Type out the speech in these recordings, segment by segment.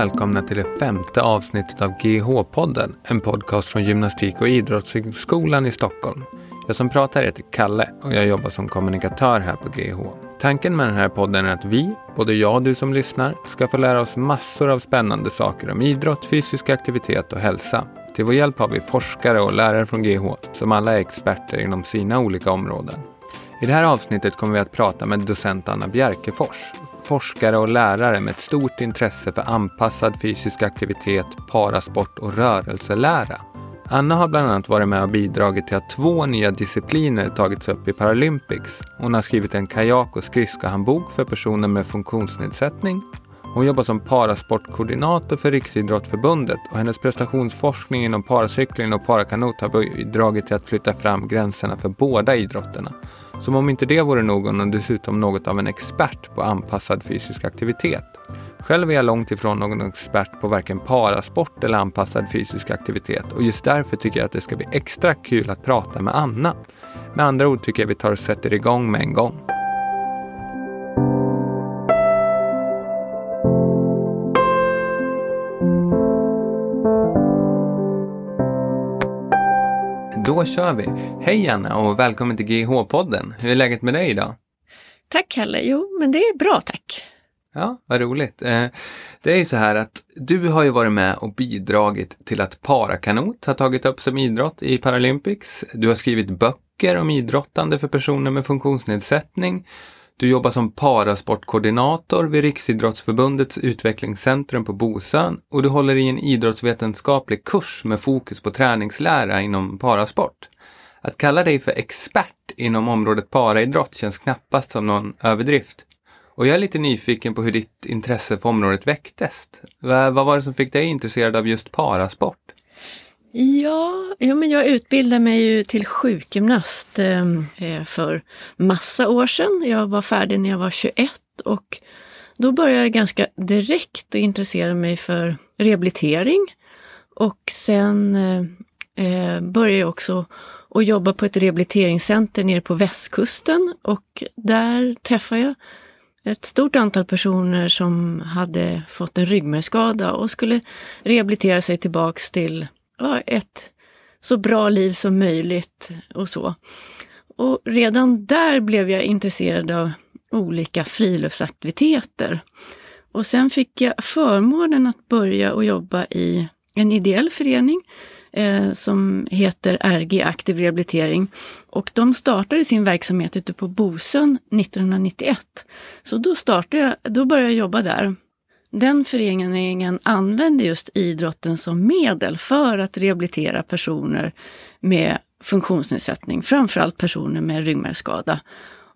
välkomna till det femte avsnittet av GH-podden, en podcast från Gymnastik och idrottshögskolan i Stockholm. Jag som pratar heter Kalle och jag jobbar som kommunikatör här på GH. Tanken med den här podden är att vi, både jag och du som lyssnar, ska få lära oss massor av spännande saker om idrott, fysisk aktivitet och hälsa. Till vår hjälp har vi forskare och lärare från GH som alla är experter inom sina olika områden. I det här avsnittet kommer vi att prata med docent Anna Bjerkefors, forskare och lärare med ett stort intresse för anpassad fysisk aktivitet, parasport och rörelselära. Anna har bland annat varit med och bidragit till att två nya discipliner tagits upp i Paralympics. Hon har skrivit en kajak och skridskohandbok för personer med funktionsnedsättning. Hon jobbar som parasportkoordinator för Riksidrottsförbundet och hennes prestationsforskning inom paracykling och parakanot har bidragit till att flytta fram gränserna för båda idrotterna. Som om inte det vore nog, hon dessutom något av en expert på anpassad fysisk aktivitet. Själv är jag långt ifrån någon expert på varken parasport eller anpassad fysisk aktivitet och just därför tycker jag att det ska bli extra kul att prata med Anna. Med andra ord tycker jag vi tar och sätter igång med en gång. Då kör vi! Hej Anna och välkommen till GH-podden. Hur är läget med dig idag? Tack Kalle! Jo, men det är bra tack. Ja, vad roligt. Eh, det är ju så här att du har ju varit med och bidragit till att parakanot har tagit upp som idrott i Paralympics. Du har skrivit böcker om idrottande för personer med funktionsnedsättning. Du jobbar som parasportkoordinator vid Riksidrottsförbundets utvecklingscentrum på Bosön och du håller i en idrottsvetenskaplig kurs med fokus på träningslära inom parasport. Att kalla dig för expert inom området paraidrott känns knappast som någon överdrift. Och jag är lite nyfiken på hur ditt intresse för området väcktes. Vad var det som fick dig intresserad av just parasport? Ja, ja men jag utbildade mig ju till sjukgymnast eh, eh, för massa år sedan. Jag var färdig när jag var 21 och då började jag ganska direkt att intressera mig för rehabilitering. Och sen eh, eh började jag också att jobba på ett rehabiliteringscenter nere på västkusten och där träffade jag ett stort antal personer som hade fått en ryggmärgsskada och skulle rehabilitera sig tillbaks till ja, ett så bra liv som möjligt och så. Och redan där blev jag intresserad av olika friluftsaktiviteter. Och sen fick jag förmånen att börja och jobba i en ideell förening eh, som heter RG Aktiv Rehabilitering. Och de startade sin verksamhet ute på Bosön 1991. Så då, startade jag, då började jag jobba där. Den föreningen använder just idrotten som medel för att rehabilitera personer med funktionsnedsättning, framförallt personer med ryggmärgsskada.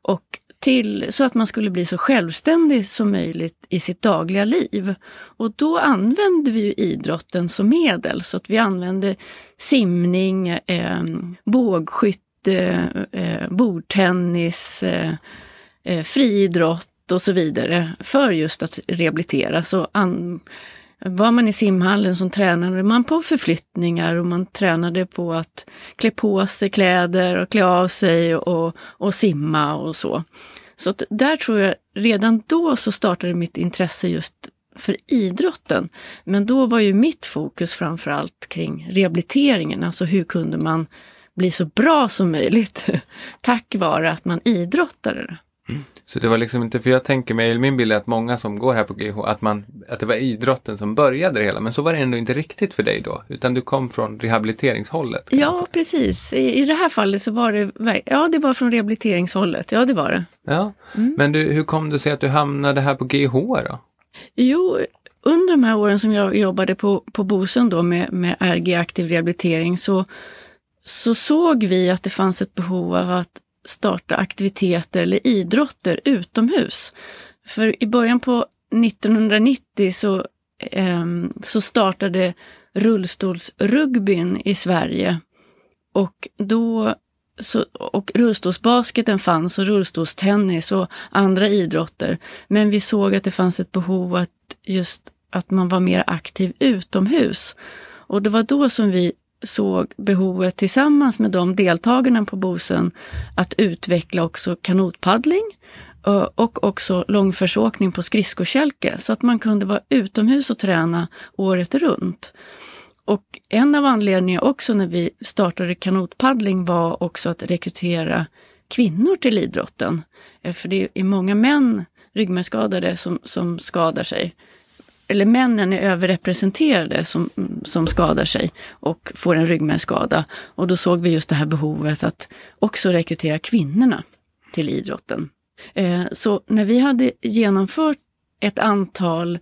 Och till, så att man skulle bli så självständig som möjligt i sitt dagliga liv. Och då använde vi idrotten som medel, så att vi använde simning, eh, bågskytte, eh, bordtennis, eh, eh friidrott och så vidare för just att rehabilitera. Så an, var man i simhallen så tränade man på förflyttningar och man tränade på att klä på sig kläder och klä av sig och, och simma och så. Så där tror jag redan då så startade mitt intresse just för idrotten. Men då var ju mitt fokus framförallt kring rehabiliteringen, alltså hur kunde man bli så bra som möjligt tack vare att man idrottade. Mm. Så det var liksom inte, för jag tänker mig, min bild är att många som går här på GH, att, man, att det var idrotten som började det hela. Men så var det ändå inte riktigt för dig då, utan du kom från rehabiliteringshållet? Ja, precis. I, I det här fallet så var det, ja det var från rehabiliteringshållet, ja det var det. Ja, mm. men du, hur kom det sig att du hamnade här på GH då? Jo, under de här åren som jag jobbade på, på Bosön då med, med RG aktiv rehabilitering så, så såg vi att det fanns ett behov av att starta aktiviteter eller idrotter utomhus. För i början på 1990 så, eh, så startade rullstolsrugbyn i Sverige. Och då så, och rullstolsbasketen fanns och rullstolstennis och andra idrotter. Men vi såg att det fanns ett behov att just att man var mer aktiv utomhus. Och det var då som vi såg behovet tillsammans med de deltagarna på Bosön att utveckla också kanotpaddling eh, och också långförsåkning på skridskokälke så att man kunde vara utomhus och träna året runt. Och en av anledningarna också när vi startade kanotpaddling var också att rekrytera kvinnor till idrotten. Eh, för det är många män ryggmärgsskadade som, som skadar sig. Eller männen är överrepresenterade som, som skadar sig och får en ryggmärgsskada. Och då såg vi just det här behovet att också rekrytera kvinnorna till idrotten. Eh, så när vi hade genomfört ett antal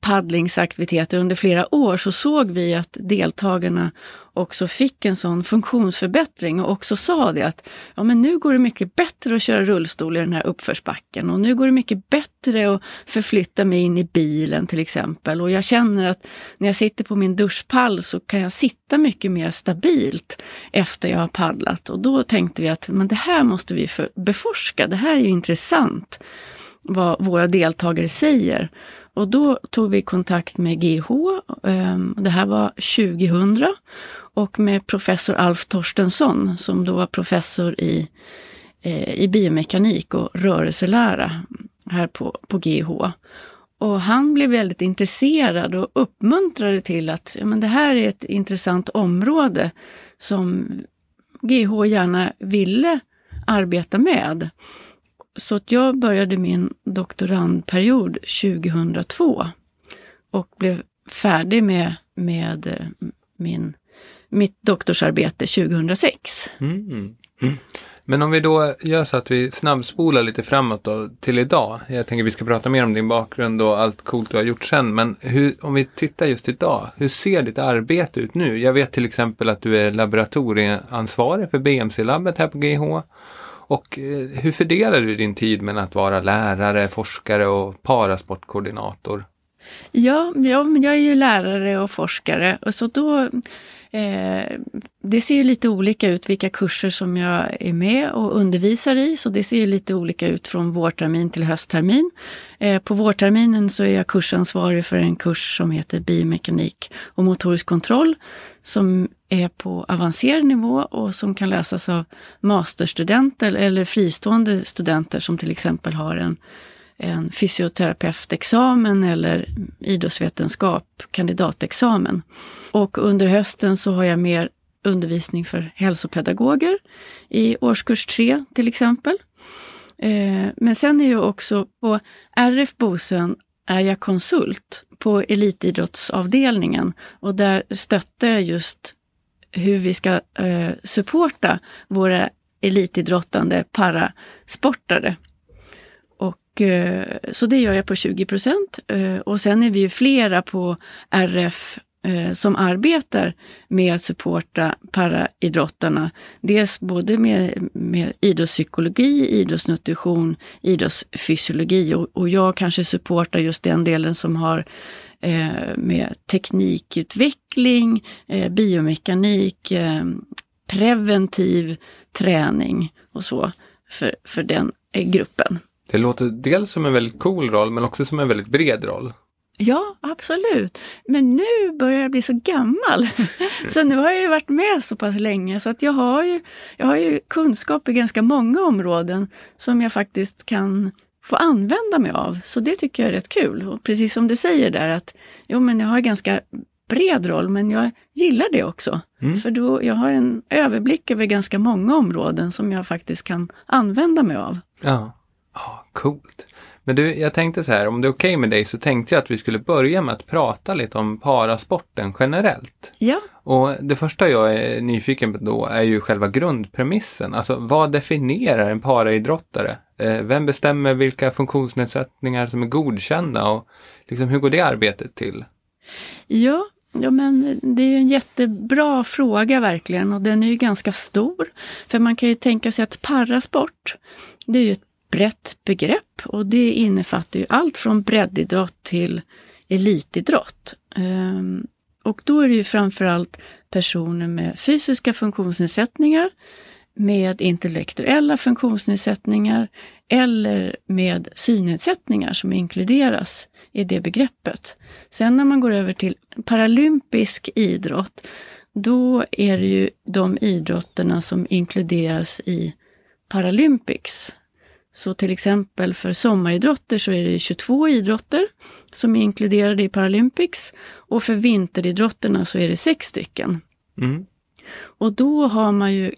paddlingsaktiviteter under flera år så såg vi att deltagarna också fick en sån funktionsförbättring och också sa det att ja, men nu går det mycket bättre att köra rullstol i den här uppförsbacken och nu går det mycket bättre att förflytta mig in i bilen till exempel. Och jag känner att när jag sitter på min duschpall så kan jag sitta mycket mer stabilt efter jag har paddlat. Och då tänkte vi att men det här måste vi beforska, det här är ju intressant vad våra deltagare säger. Och då tog vi kontakt med GH, ehm, det här var 2000, och med professor Alf Torstensson som då var professor i, eh, i biomekanik och rörelselära här på, på GH. Och han blev väldigt intresserad och uppmuntrade till att ja, men det här är ett intressant område som GH gärna ville arbeta med. Så att jag började min doktorandperiod 2002 och blev färdig med, med eh, min, mitt doktorsarbete 2006. Mm. Mm. Men om vi då gör så att vi snabbspolar lite framåt då, till idag. Jag tänker vi ska prata mer om din bakgrund och allt coolt du har gjort sen. Men hur, om vi tittar just idag, hur ser ditt arbete ut nu? Jag vet till exempel att du är laboratorieansvarig för BMC-labbet här på GH. Och eh, hur fördelar du din tid mellan att vara lärare, forskare och parasportkoordinator? Ja, ja jag är ju lärare och forskare och så då Eh, det ser ju lite olika ut vilka kurser som jag är med och undervisar i, så det ser ju lite olika ut från vårtermin till hösttermin. Eh, på vårterminen så är jag kursansvarig för en kurs som heter biomekanik och motorisk kontroll som är på avancerad nivå och som kan läsas av masterstudenter eller fristående studenter som till exempel har en en fysioterapeutexamen eller idrottsvetenskap, kandidatexamen. Och under hösten så har jag mer undervisning för hälsopedagoger i årskurs 3 till exempel. Eh, men sen är jag också på RF Bosön är jag konsult på elitidrottsavdelningen och där stöttar jag just hur vi ska eh, supporta våra elitidrottande parasportare Eh, så det gör jag på 20 procent. Eh, och sen är vi ju flera på RF eh, som arbetar med att supporta paraidrottarna. Dels både med, med idrottspsykologi, idrottsnutrition, idrottsfysiologi och, och jag kanske supportar just den delen som har eh, med teknikutveckling, eh, biomekanik, eh, preventiv träning och så för, för den gruppen. Det låter dels som en väldigt cool roll men också som en väldigt bred roll. Ja, absolut. Men nu börjar jag bli så gammal. så nu har jag ju varit med så pass länge så att jag har ju, jag har ju kunskap i ganska många områden som jag faktiskt kan få använda mig av. Så det tycker jag är rätt kul. Och precis som du säger där att jo, men jag har ganska bred roll, men jag gillar det också. Mm. För då, jag har en överblick över ganska många områden som jag faktiskt kan använda mig av. Ja. Ja, coolt. Men du, jag tänkte så här, om det är okej okay med dig så tänkte jag att vi skulle börja med att prata lite om parasporten generellt. Ja. Och det första jag är nyfiken på då är ju själva grundpremissen. Alltså vad definierar en paraidrottare? Eh, vem bestämmer vilka funktionsnedsättningar som är godkända och liksom, hur går det arbetet till? Ja, Ja, men det är en jättebra fråga verkligen och den är ju ganska stor. För man kan ju tänka sig att parasport, det är ju ett brett begrepp och det innefattar ju allt från breddidrott till elitidrott. Ehm, och då är det ju framförallt personer med fysiska funktionsnedsättningar, med intellektuella funktionsnedsättningar eller med synnedsättningar som inkluderas i det begreppet. Sen när man går över till paralympisk idrott, då är det ju de idrotterna som inkluderas i Paralympics Så till exempel för sommaridrotter så är det 22 idrotter som är inkluderade i Paralympics och för vinteridrotterna så är det sex stycken. Mm. Och då har man ju,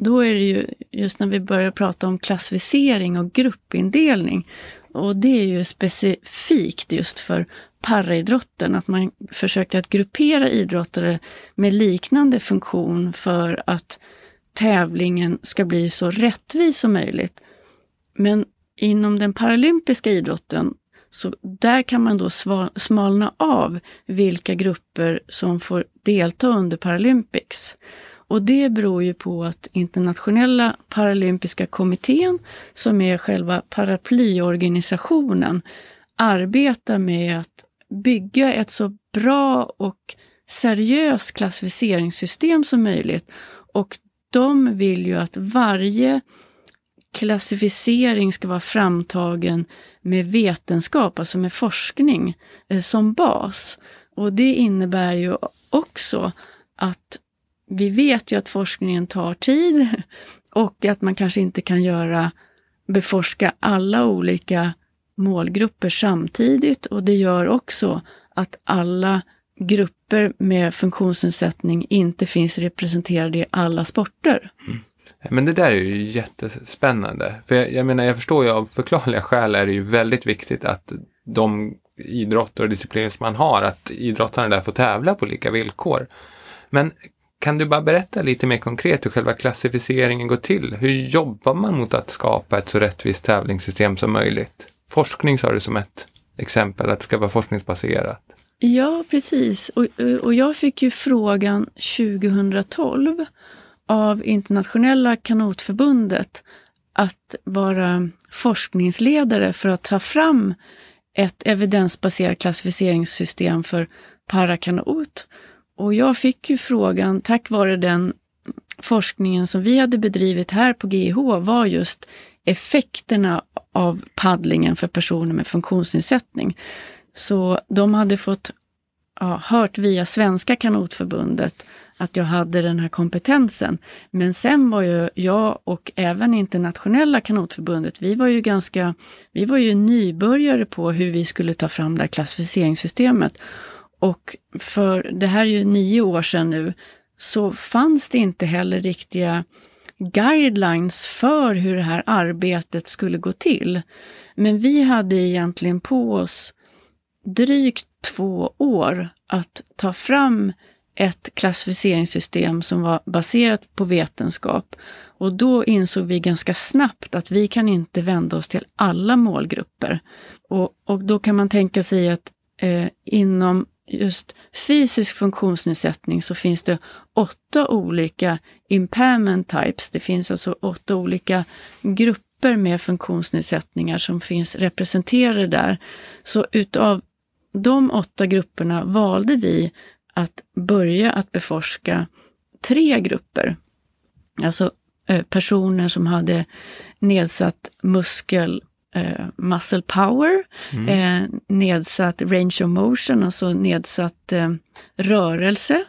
då är det ju just när vi börjar prata om klassificering och gruppindelning. Och det är ju specifikt just för paraidrotten, att man försöker att gruppera idrottare med liknande funktion för att tävlingen ska bli så rättvis som möjligt. Men inom den paralympiska idrotten, så där kan man då smalna av vilka grupper som får delta under Paralympics. Och det beror ju på att internationella paralympiska kommittén, som är själva paraplyorganisationen, arbetar med att bygga ett så bra och seriöst klassificeringssystem som möjligt. Och de vill ju att varje klassificering ska vara framtagen med vetenskap, alltså med forskning eh, som bas. Och det innebär ju också att vi vet ju att forskningen tar tid och att man kanske inte kan göra, beforska alla olika målgrupper samtidigt och det gör också att alla grupper med funktionsnedsättning inte finns representerade i alla sporter. Mm. Men det där är ju jättespännande. För jag, jag, menar, jag förstår ju av förklarliga skäl är det ju väldigt viktigt att de idrotter och discipliner som man har, att idrottarna där får tävla på lika villkor. Men kan du bara berätta lite mer konkret hur själva klassificeringen går till? Hur jobbar man mot att skapa ett så rättvist tävlingssystem som möjligt? Forskning sa du som ett exempel, att det ska vara forskningsbaserat. Ja, precis. Och, och jag fick ju frågan 2012 av Internationella kanotförbundet att vara forskningsledare för att ta fram ett evidensbaserat klassificeringssystem för parakanot. Och jag fick ju frågan, tack vare den forskningen som vi hade bedrivit här på GH, var just effekterna av paddlingen för personer med funktionsnedsättning. Så de hade fått ja, hört via Svenska kanotförbundet att jag hade den här kompetensen. Men sen var ju jag och även internationella kanotförbundet, vi var ju ganska, vi var ju nybörjare på hur vi skulle ta fram det här klassificeringssystemet. Och för det här är ju nio år sedan nu, så fanns det inte heller riktiga guidelines för hur det här arbetet skulle gå till. Men vi hade egentligen på oss drygt två år att ta fram ett klassificeringssystem som var baserat på vetenskap. Och då insåg vi ganska snabbt att vi kan inte vända oss till alla målgrupper. Och, och då kan man tänka sig att eh, inom just fysisk funktionsnedsättning så finns det åtta olika impairment types. Det finns alltså åtta olika grupper med funktionsnedsättningar som finns representerade där. Så utav de åtta grupperna valde vi att börja att beforska tre grupper. Alltså eh, personer som hade nedsatt muskel eh, muscle power, mm. eh, nedsatt range of motion, alltså nedsatt eh, rörelse,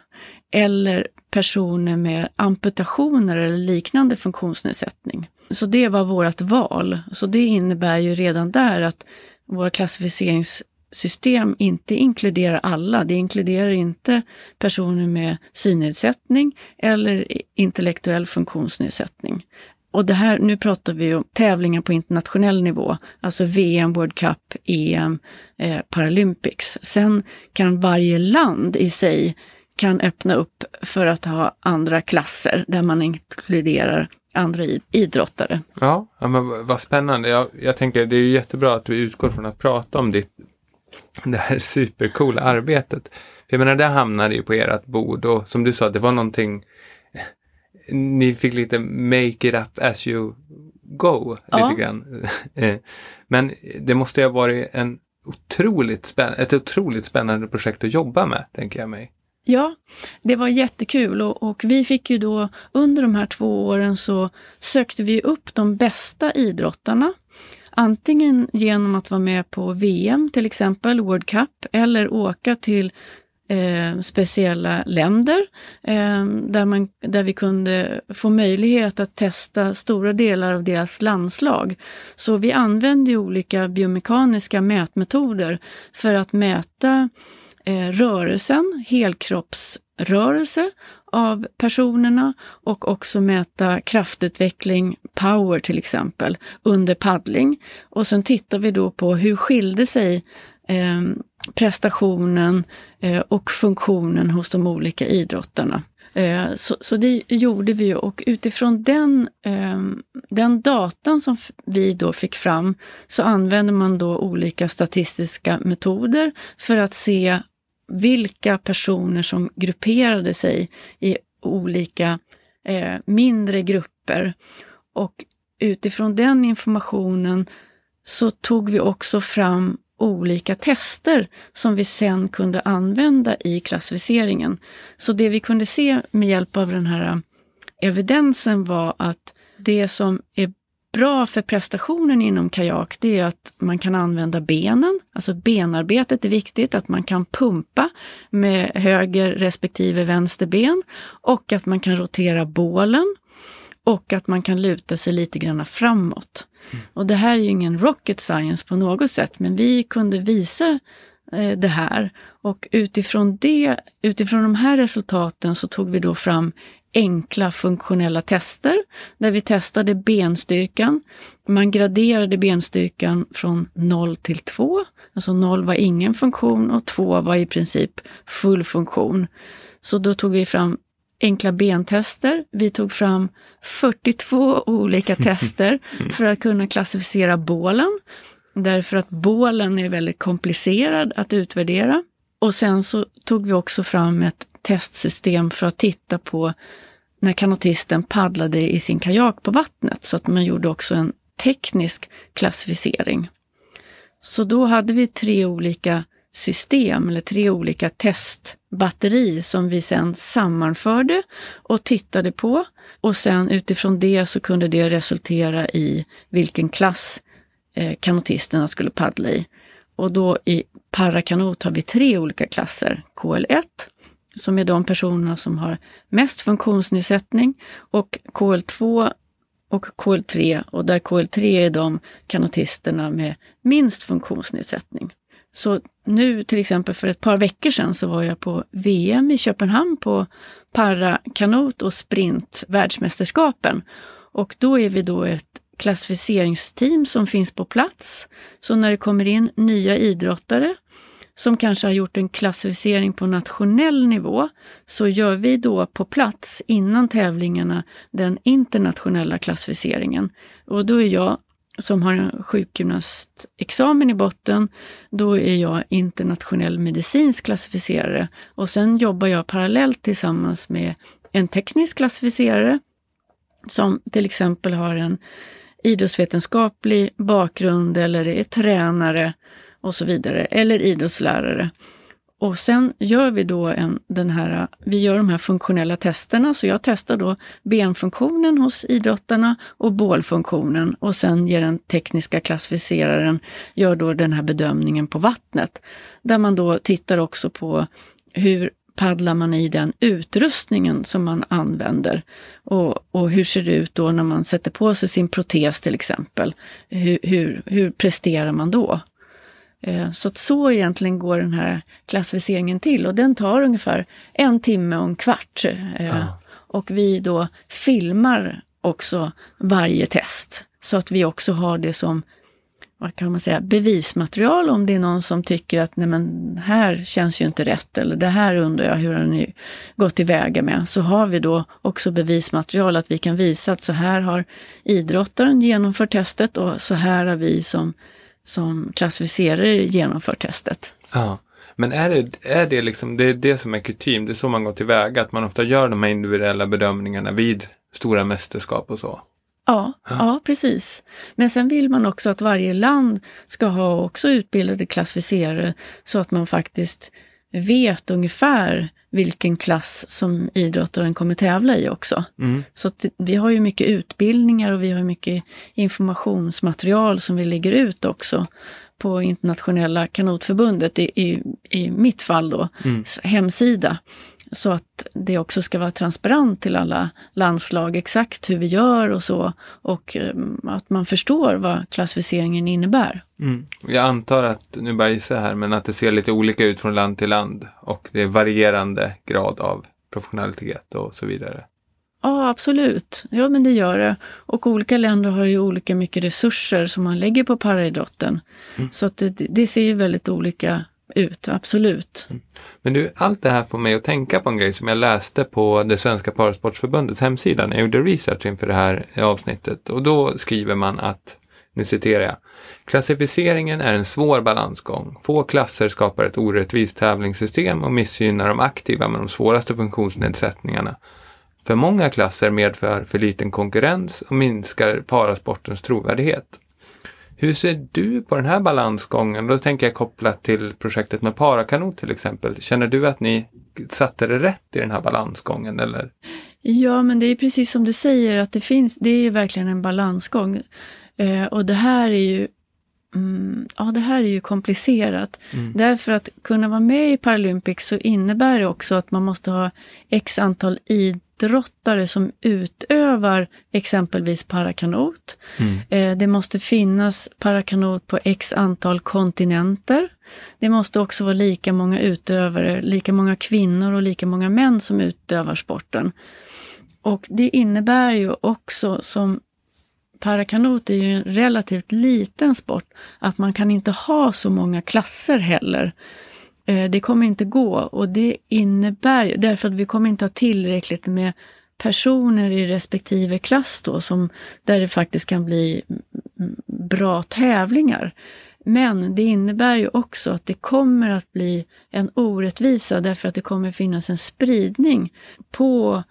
eller personer med amputationer eller liknande funktionsnedsättning. Så det var vårt val. Så det innebär ju redan där att våra klassificeringssystem inte inkluderar alla. Det inkluderar inte personer med synnedsättning eller intellektuell funktionsnedsättning. Och det här, nu pratar vi om tävlingar på internationell nivå, alltså VM, World Cup, EM, eh, Paralympics. Sen kan varje land i sig kan öppna upp för att ha andra klasser där man inkluderar andra idrottare. Ja, ja men vad spännande. Jag, jag tänker det är jättebra att vi utgår från att prata om ditt, det här supercoola arbetet. För jag menar, det hamnade ju på ert bord och som du sa, det var någonting ni fick lite make it up as you go. Ja. lite grann. Men det måste ju ha varit en otroligt spänn ett otroligt spännande projekt att jobba med, tänker jag mig. Ja, det var jättekul och, och, vi fick ju då under de här två åren så sökte vi upp de bästa idrottarna. Antingen genom att vara med på VM till exempel, World Cup, eller åka till eh, speciella länder eh, där, man, där vi kunde få möjlighet att testa stora delar av deras landslag. Så vi använde olika biomekaniska mätmetoder för att mäta eh, rörelsen, helkroppsrörelse av personerna och också mäta kraftutveckling, power till exempel, under paddling. Och sen tittar vi då på hur skilde sig eh, prestationen eh, och funktionen hos de olika idrottarna. Eh, så, så, det gjorde vi och utifrån den, ehm, den datan som vi då fick fram så använde man då olika statistiska metoder för att se vilka personer som grupperade sig i olika eh, mindre grupper. Och utifrån den informationen så tog vi också fram olika tester som vi sen kunde använda i klassificeringen. Så det vi kunde se med hjälp av den här eh, evidensen var att det som är bra för prestationen inom kajak, det är att man kan använda benen. Alltså benarbetet är viktigt, att man kan pumpa med höger respektive vänster ben och att man kan rotera bålen och att man kan luta sig lite grann framåt. Mm. Och det här är ju ingen rocket science på något sätt, men vi kunde visa eh, det här. Och utifrån, det, utifrån de här resultaten så tog vi då fram enkla funktionella tester där vi testade benstyrkan. Man graderade benstyrkan från 0 till 2. Alltså 0 var ingen funktion och 2 var i princip full funktion. Så då tog vi fram enkla bentester. Vi tog fram 42 olika tester för att kunna klassificera bålen. Därför att bålen är väldigt komplicerad att utvärdera. Och sen så tog vi också fram ett testsystem för att titta på när kanotisten paddlade i sin kajak på vattnet. Så att man gjorde också en teknisk klassificering. Så då hade vi tre olika system eller tre olika testbatteri som vi sen sammanförde och tittade på. Och sen utifrån det så kunde det resultera i vilken klass eh, kanotisterna skulle paddla i. Och då i parakanot har vi tre olika klasser. KL1, som är de personerna som har mest funktionsnedsättning och KL2 och KL3 och där KL3 är de kanotisterna med minst funktionsnedsättning. Så nu till exempel för ett par veckor sedan så var jag på VM i Köpenhamn på parakanot och sprint världsmästerskapen. Och då är vi då ett klassificeringsteam som finns på plats. Så när det kommer in nya idrottare som kanske har gjort en klassificering på nationell nivå, så gör vi då på plats innan tävlingarna den internationella klassificeringen. Och då är jag som har en sjukgymnastexamen i botten, då är jag internationell medicinsk klassificerare. Och sen jobbar jag parallellt tillsammans med en teknisk klassificerare som till exempel har en idrottsvetenskaplig bakgrund eller är tränare och så vidare, eller idrottslärare. Och sen gör vi då en, den här, vi gör de här funktionella testerna, så jag testar då benfunktionen hos idrottarna och bålfunktionen och sen ger den tekniska klassificeraren, gör då den här bedömningen på vattnet. Där man då tittar också på hur paddlar man i den utrustningen som man använder? Och, och hur ser det ut då när man sätter på sig sin protes till exempel? Hur, hur, hur presterar man då? Eh, så att så egentligen går den här klassificeringen till och den tar ungefär en timme och en kvart. Eh, ja. Och vi då filmar också varje test så att vi också har det som vad kan man säga, bevismaterial om det är någon som tycker att nej men här känns ju inte rätt eller det här undrar jag hur har ni gått tillväga med. Så har vi då också bevismaterial att vi kan visa att så här har idrottaren genomfört testet och så här har vi som som klassificerare genomför testet. Ja. Men är det, är det liksom, det är det som är kutym, det är så man går tillväga, att man ofta gör de här individuella bedömningarna vid stora mästerskap och så? Ja, ja, ja. precis. Men sen vill man också att varje land ska ha också utbildade klassificerare så att man faktiskt vet ungefär vilken klass som idrottaren kommer tävla i också. Mm. Så vi har ju mycket utbildningar och vi har mycket informationsmaterial som vi lägger ut också på internationella kanotförbundet, i, i, i mitt fall då, Mm. hemsida. Så att det också ska vara transparent till alla landslag exakt hur vi gör och så. Och eh, att man förstår vad klassificeringen innebär. Mm. Jag antar att, nu bara gissar här, men att det ser lite olika ut från land till land och det är varierande grad av professionalitet och så vidare. Ja, absolut. Ja, men det gör det. Och olika länder har ju olika mycket resurser som man lägger på paraidrotten. Mm. Så att det, det ser ju väldigt olika ut, absolut. Mm. Men du, allt det här får mig att tänka på en grej som jag läste på det svenska parasportsförbundets hemsida när jag gjorde research inför det här avsnittet. Och då skriver man att, nu citerar jag, klassificeringen är en svår balansgång. Få klasser skapar ett orättvist tävlingssystem och missgynnar de aktiva med de svåraste funktionsnedsättningarna. För många klasser medför för liten konkurrens och minskar parasportens trovärdighet. Hur ser du på den här balansgången? Då tänker jag kopplat till projektet med Parakanot till exempel. Känner du att ni satte det rätt i den här balansgången eller? Ja, men det är precis som du säger att det finns, det är verkligen en balansgång. Eh, och det här är ju Mm, ja, det här är ju komplicerat. Mm. Därför att kunna vara med i Paralympics så innebär det också att man måste ha x antal idrottare som utövar exempelvis parakanot. Mm. Eh, det måste finnas parakanot på x antal kontinenter. Det måste också vara lika många utövare, lika många kvinnor och lika många män som utövar sporten. Och det innebär ju också som parakanot är ju en relativt liten sport, att man kan inte ha så många klasser heller. Eh, Det kommer inte gå och det innebär ju, därför att vi kommer inte ha tillräckligt med personer i respektive klass då, som, där det faktiskt kan bli mm, bra tävlingar. Men det innebär ju också att det kommer att bli en orättvisa därför att det kommer finnas en spridning på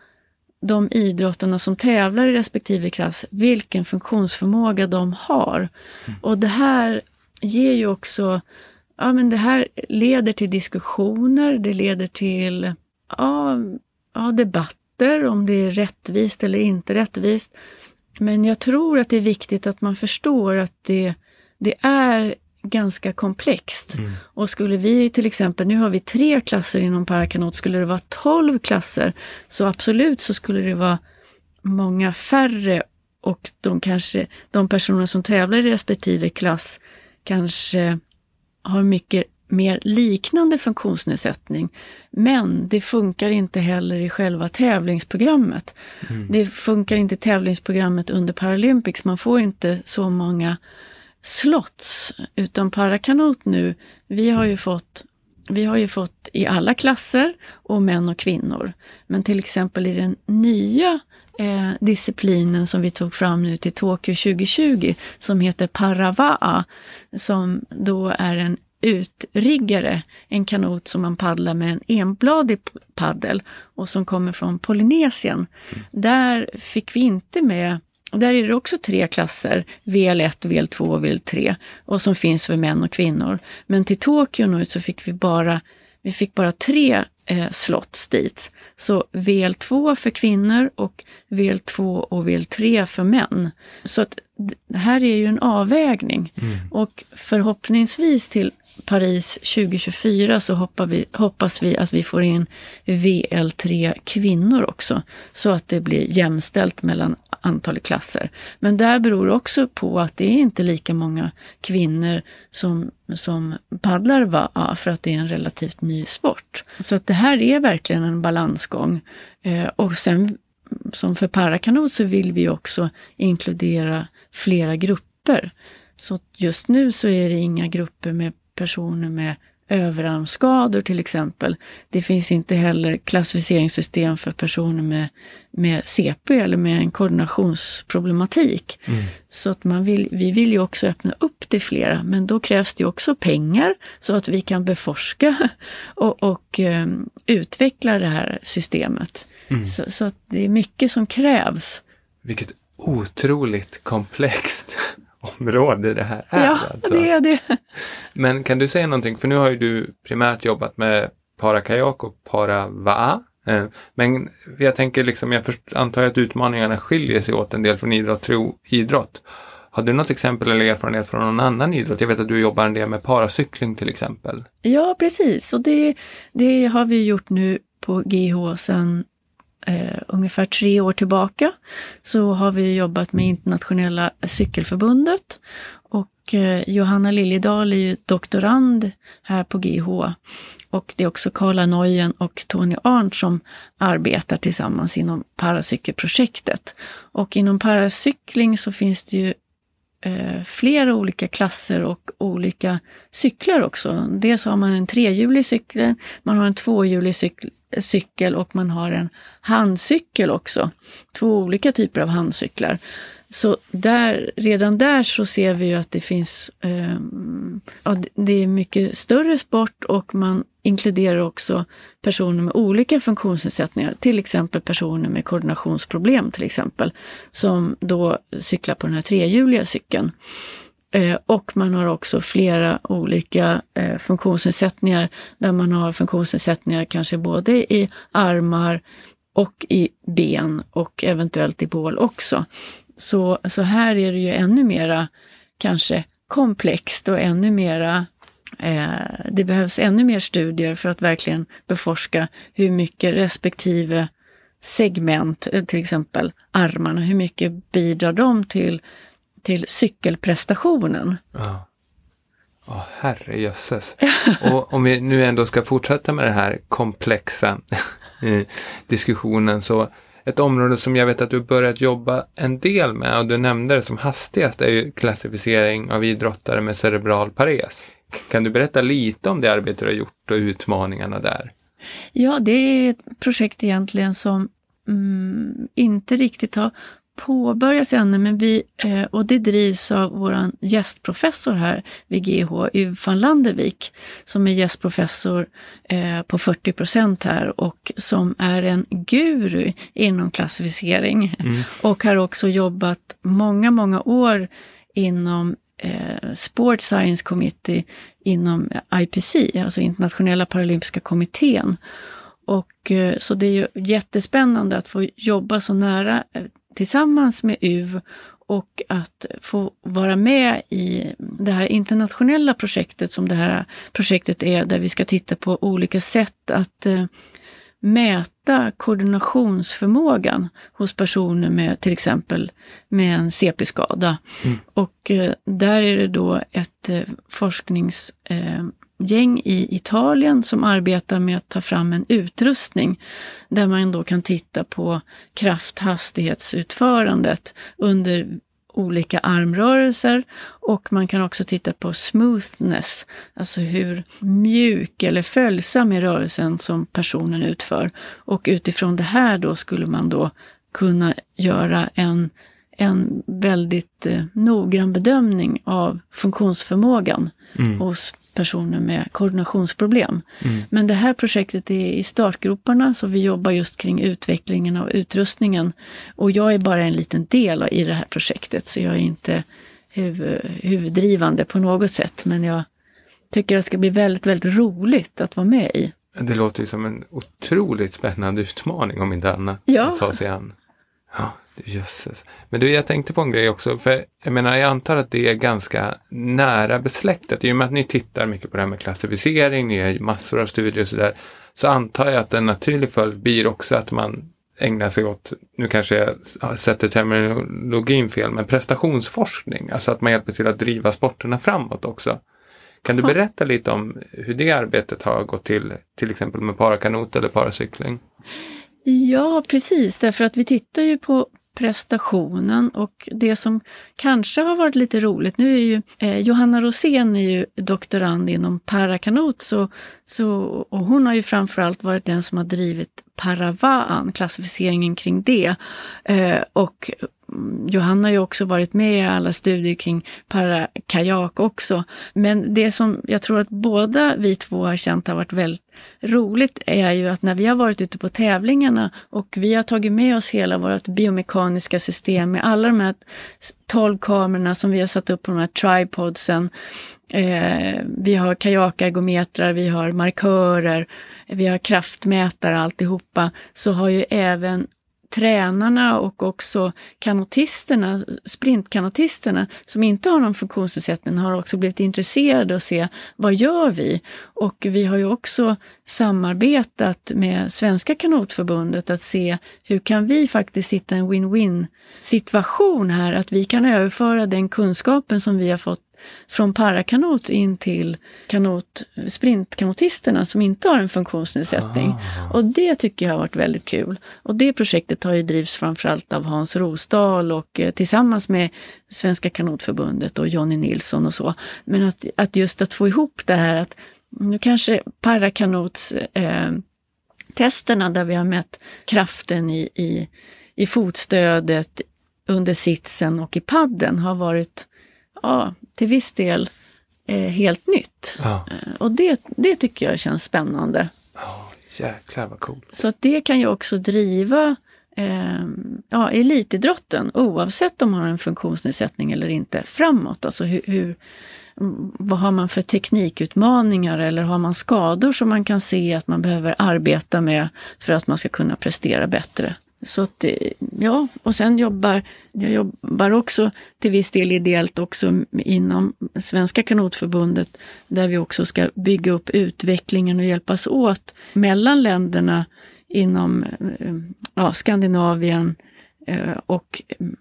de idrottarna som tävlar i respektive klass, vilken funktionsförmåga de har. Och det här ger ju också, ja men det här leder till diskussioner, det leder till ja, ja, debatter om det är rättvist eller inte rättvist. Men jag tror att det är viktigt att man förstår att det, det är ganska komplext. Mm. Och skulle vi till exempel, nu har vi tre klasser inom parakanot, skulle det vara tolv klasser så absolut så skulle det vara många färre och de, kanske, de personer som tävlar i respektive klass kanske har mycket mer liknande funktionsnedsättning. Men det funkar inte heller i själva tävlingsprogrammet. Det funkar inte i tävlingsprogrammet under Paralympics. Man får inte så många slots. Utan parakanot nu, vi har ju fått vi har ju fått i alla klasser och män och kvinnor. Men till exempel i den nya eh, disciplinen som vi tog fram nu till Tokyo 2020 som heter Paravaa, som då är en utriggare, en kanot som man paddlar med en enbladig paddel och som kommer från Polynesien. Där fick vi inte med där är det också tre klasser, VL1, VL2 och VL3, och som finns för män och kvinnor. Men till Tokyo nu så fick vi bara, vi fick bara tre eh, slots dit. Så VL2 för kvinnor och VL2 och VL3 för män. Så att det här är ju en avvägning. Och förhoppningsvis till Paris 2024 så vi, hoppas vi att vi får in VL3 kvinnor också. Så att det blir jämställt mellan antal klasser. Men där beror det också på att det är inte lika många kvinnor som, som paddlar va, för att det är en relativt ny sport. Så att det här är verkligen en balansgång. Eh, och sen som för parakanot så vill vi också inkludera flera grupper. Så just nu så är det inga grupper med personer med överarmsskador till exempel. Det finns inte heller klassificeringssystem för personer med, med CP eller med en koordinationsproblematik. Så att man vill, vi vill ju också öppna upp till flera, men då krävs det också pengar så att vi kan beforska och, och eh, utveckla det här systemet. Så, så att det är mycket som krävs. Vilket otroligt komplext område det här är. ja, alltså. det är det. Men kan du säga någonting, för nu har ju du primärt jobbat med parakajak och paravaa. Eh, Men jag tänker liksom, jag först, antar att utmaningarna skiljer sig åt en del från idrott till idrott. Har du något exempel eller erfarenhet från någon annan idrott? Jag vet att du jobbar en del med paracykling till exempel. Ja, precis. Och det, det har vi gjort nu på GH sedan eh, ungefär tre år tillbaka. Så har vi jobbat med Internationella cykelförbundet och eh, Johanna Liljedahl är ju doktorand här på GH. Och det är också Karla Neuen och Tony Arndt som arbetar tillsammans inom paracykelprojektet. Och inom paracykling så finns det ju eh, flera olika klasser och olika cyklar också. Dels har man en trehjulig cykel, man har en tvåhjulig cykel, cykel och man har en handcykel också. Två olika typer av handcyklar. Så där, redan där så ser vi ju att det finns, eh, ja, det är mycket större sport och man inkluderar också personer med olika funktionsnedsättningar, till exempel personer med koordinationsproblem till exempel, som då cyklar på den här trehjuliga cykeln. Eh, och man har också flera olika eh, funktionsnedsättningar där man har funktionsnedsättningar kanske både i armar och i ben och eventuellt i bål också. Så, så här är det ju ännu mera kanske komplext och ännu mera eh, det behövs ännu mer studier för att verkligen beforska hur mycket respektive segment, eh, till exempel armarna, hur mycket bidrar de till, till cykelprestationen? Ja. Åh, herrejösses. Och om vi nu ändå ska fortsätta med den här komplexa diskussionen så ett område som jag vet att du börjat jobba en del med och du nämnde det som hastigast är ju klassificering av idrottare med cerebral pares. Kan du berätta lite om det arbete du har gjort och utmaningarna där? Ja, det är ett projekt egentligen som mm, inte riktigt har påbörjats ännu, men vi, eh, och det drivs av vår gästprofessor här vid GH, Uv van Landevik, som är gästprofessor eh, på 40 procent här och som är en guru inom klassificering. Mm. Och har också jobbat många, många år inom eh, Sport Science Committee inom IPC, alltså Internationella Paralympiska kommittén. Och, eh, så det är ju jättespännande att få jobba så nära tillsammans med UV och att få vara med i det här internationella projektet som det här projektet är, där vi ska titta på olika sätt att eh, mäta koordinationsförmågan hos personer med till exempel med en CP-skada. Mm. Och eh, där är det då ett eh, forsknings gäng i Italien som arbetar med att ta fram en utrustning där man då kan titta på krafthastighetsutförandet under olika armrörelser och man kan också titta på smoothness, alltså hur mjuk eller följsam är rörelsen som personen utför. Och utifrån det här då skulle man då kunna göra en, en väldigt eh, noggrann bedömning av funktionsförmågan mm. hos personer med koordinationsproblem. Mm. Men det här projektet är i startgroparna så vi jobbar just kring utvecklingen av utrustningen. Och jag är bara en liten del i det här projektet så jag är inte huvud, huvuddrivande på något sätt. Men jag tycker det ska bli väldigt, väldigt roligt att vara med i. Det låter ju som en otroligt spännande utmaning om inte annat ja. att ta sig an. Ja. Jösses. Men du, jag tänkte på en grej också, för jag menar, jag antar att det är ganska nära besläktat. I och med att ni tittar mycket på det här med klassificering, ni har massor av studier och sådär, så antar jag att en naturlig följd blir också att man ägnar sig åt, nu kanske jag sätter terminologin fel, men prestationsforskning. Alltså att man hjälper till att driva sporterna framåt också. Kan du berätta lite om hur det arbetet har gått till, till exempel med parakanot eller paracykling? Ja, precis, därför att vi tittar ju på, prestationen och det som kanske har varit lite roligt, nu är ju eh, Johanna Rosén är ju doktorand inom parakanot så, så, och hon har ju framförallt varit den som har drivit Paravaan, klassificeringen kring det. Eh, och Johanna har ju också varit med i alla studier kring parakajak också. Men det som jag tror att båda vi två har känt har varit väldigt roligt är ju att när vi har varit ute på tävlingarna och vi har tagit med oss hela vårt biomekaniska system med alla de här 12 kamerorna som vi har satt upp på de här tripodsen. Eh, vi har kajakergometrar, vi har markörer, vi har kraftmätare alltihopa, så har ju även tränarna och också kanotisterna, sprintkanotisterna som inte har någon funktionsnedsättning har också blivit intresserade och se vad gör vi? Och vi har ju också samarbetat med Svenska kanotförbundet att se hur kan vi faktiskt hitta en win-win situation här, att vi kan överföra den kunskapen som vi har fått från parakanot in till kanot, sprintkanotisterna som inte har en funktionsnedsättning. Ah. Och det tycker jag har varit väldigt kul. Och det projektet har ju drivs framförallt av Hans Rosdahl och eh, tillsammans med Svenska kanotförbundet och Jonny Nilsson och så. Men att, att just att få ihop det här att nu kanske parakanots eh, testerna där vi har mätt kraften i, i, i fotstödet, under sitsen och i padden har varit ja, till viss del eh, helt nytt. Ja. Eh, och det, det tycker jag känns spännande. Ja, jäklar vad coolt. Så att det kan ju också driva eh, ja, elitidrotten oavsett om man har en funktionsnedsättning eller inte framåt. Alltså hur, hur, vad har man för teknikutmaningar eller har man skador som man kan se att man behöver arbeta med för att man ska kunna prestera bättre? Så att, ja, och sen jobbar jag jobbar också till viss del ideellt också inom Svenska kanotförbundet där vi också ska bygga upp utvecklingen och hjälpas åt mellan länderna inom eh, ja, Skandinavien eh, och mm,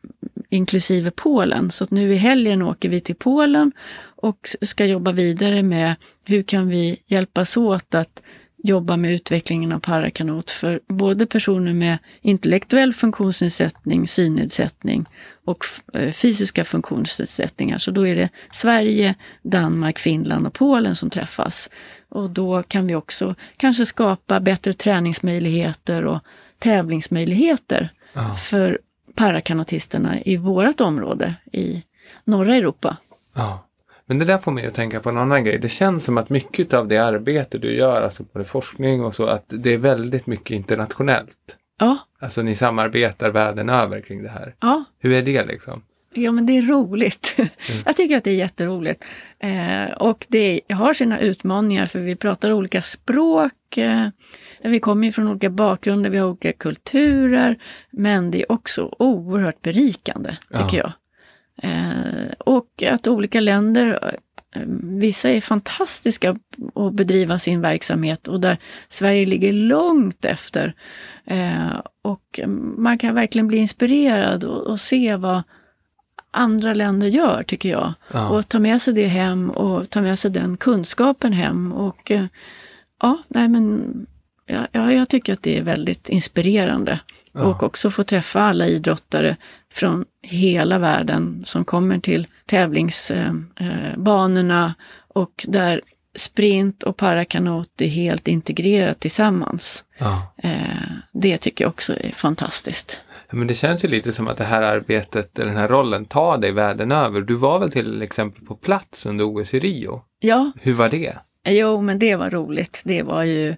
inklusive Polen. Så att nu i helgen åker vi till Polen och ska jobba vidare med hur kan vi hjälpas åt att jobba med utvecklingen av parakanot för både personer med intellektuell funktionsnedsättning, synnedsättning och eh, fysiska funktionsnedsättningar. Så då är det Sverige, Danmark, Finland och Polen som träffas. Och då kan vi också kanske skapa bättre träningsmöjligheter och tävlingsmöjligheter ja. för parakanotisterna i vårt område i norra Europa. Ja. Men det där får mig att tänka på en annan grej. Det känns som att mycket av det arbete du gör, alltså både forskning och så, att det är väldigt mycket internationellt. Ja. Alltså ni samarbetar världen över kring det här. Ja. Hur är det liksom? Ja men det är roligt. Mm. Jag tycker att det är jätteroligt. Eh, och det har sina utmaningar för vi pratar olika språk. Eh, vi kommer från olika bakgrunder, vi har olika kulturer. Men det är också oerhört berikande, tycker ja. jag. Eh, och att olika länder, eh, vissa är fantastiska att bedriva sin verksamhet och där Sverige ligger långt efter. Eh, och man kan verkligen bli inspirerad och, och se vad andra länder gör, tycker jag. Ja. Och ta med sig det hem och ta med sig den kunskapen hem. Och ja, nej men ja, jag tycker att det är väldigt inspirerande. Ja. Och också få träffa alla idrottare från hela världen som kommer till tävlingsbanorna eh, och där sprint och parakanot är helt integrerat tillsammans. Ja. Eh, det tycker jag också är fantastiskt. Men det känns ju lite som att det här arbetet, den här rollen, tar dig världen över. Du var väl till exempel på plats under OS i Rio? Ja. Hur var det? Jo, men det var roligt. Det var ju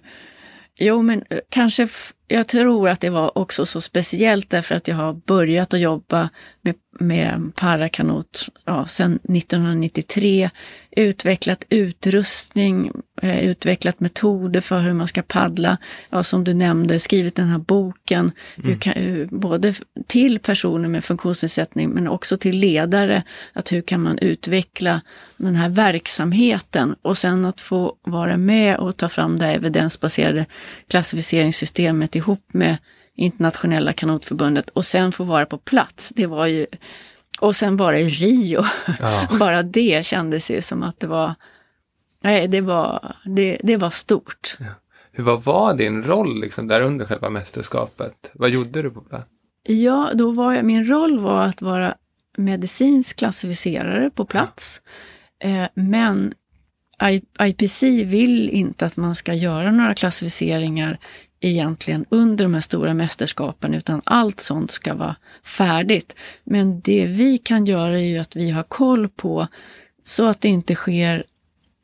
Jo, men eh, kanske, jag tror att det var också så speciellt därför att jag har börjat att jobba med, med parakanot ja, sedan 1993 utvecklat utrustning, eh, utvecklat metoder för hur man ska paddla. Ja, som du nämnde, skrivit den här boken, mm. hur kan, hur, både till personer med funktionsnedsättning men också till ledare. Att hur kan man utveckla den här verksamheten och sen att få vara med och ta fram det evidensbaserade klassificeringssystemet ihop med Internationella kanotförbundet och sen få vara på plats. Det var ju och sen vara i Rio. Ja. Bara det kändes ju som att det var, nej det var, det, det var stort. Ja. Hur, vad var din roll liksom där under själva mästerskapet? Vad gjorde du på plats? Ja, då var jag, min roll var att vara medicinsk klassificerare på plats. Ja. Eh, men IPC vill inte att man ska göra några klassificeringar egentligen under de här stora mästerskapen utan allt sånt ska vara färdigt. Men det vi kan göra är ju att vi har koll på så att det inte sker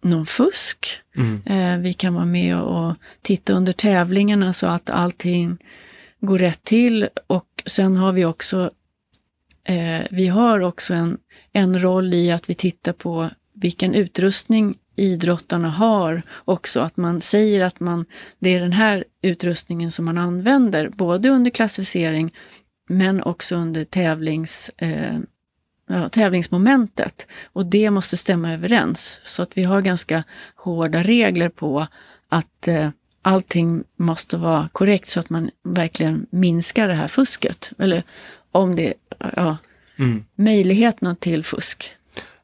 någon fusk. Mm. Eh, vi kan vara med och titta under tävlingarna så att allting går rätt till och sen har vi också eh, vi har också en, en roll i att vi tittar på vilken utrustning idrottarna har också, att man säger att man, det är den här utrustningen som man använder, både under klassificering men också under tävlings, eh, ja, tävlingsmomentet. Och det måste stämma överens. Så att vi har ganska hårda regler på att eh, allting måste vara korrekt så att man verkligen minskar det här fusket. Eller om det, ja, mm. möjligheterna till fusk.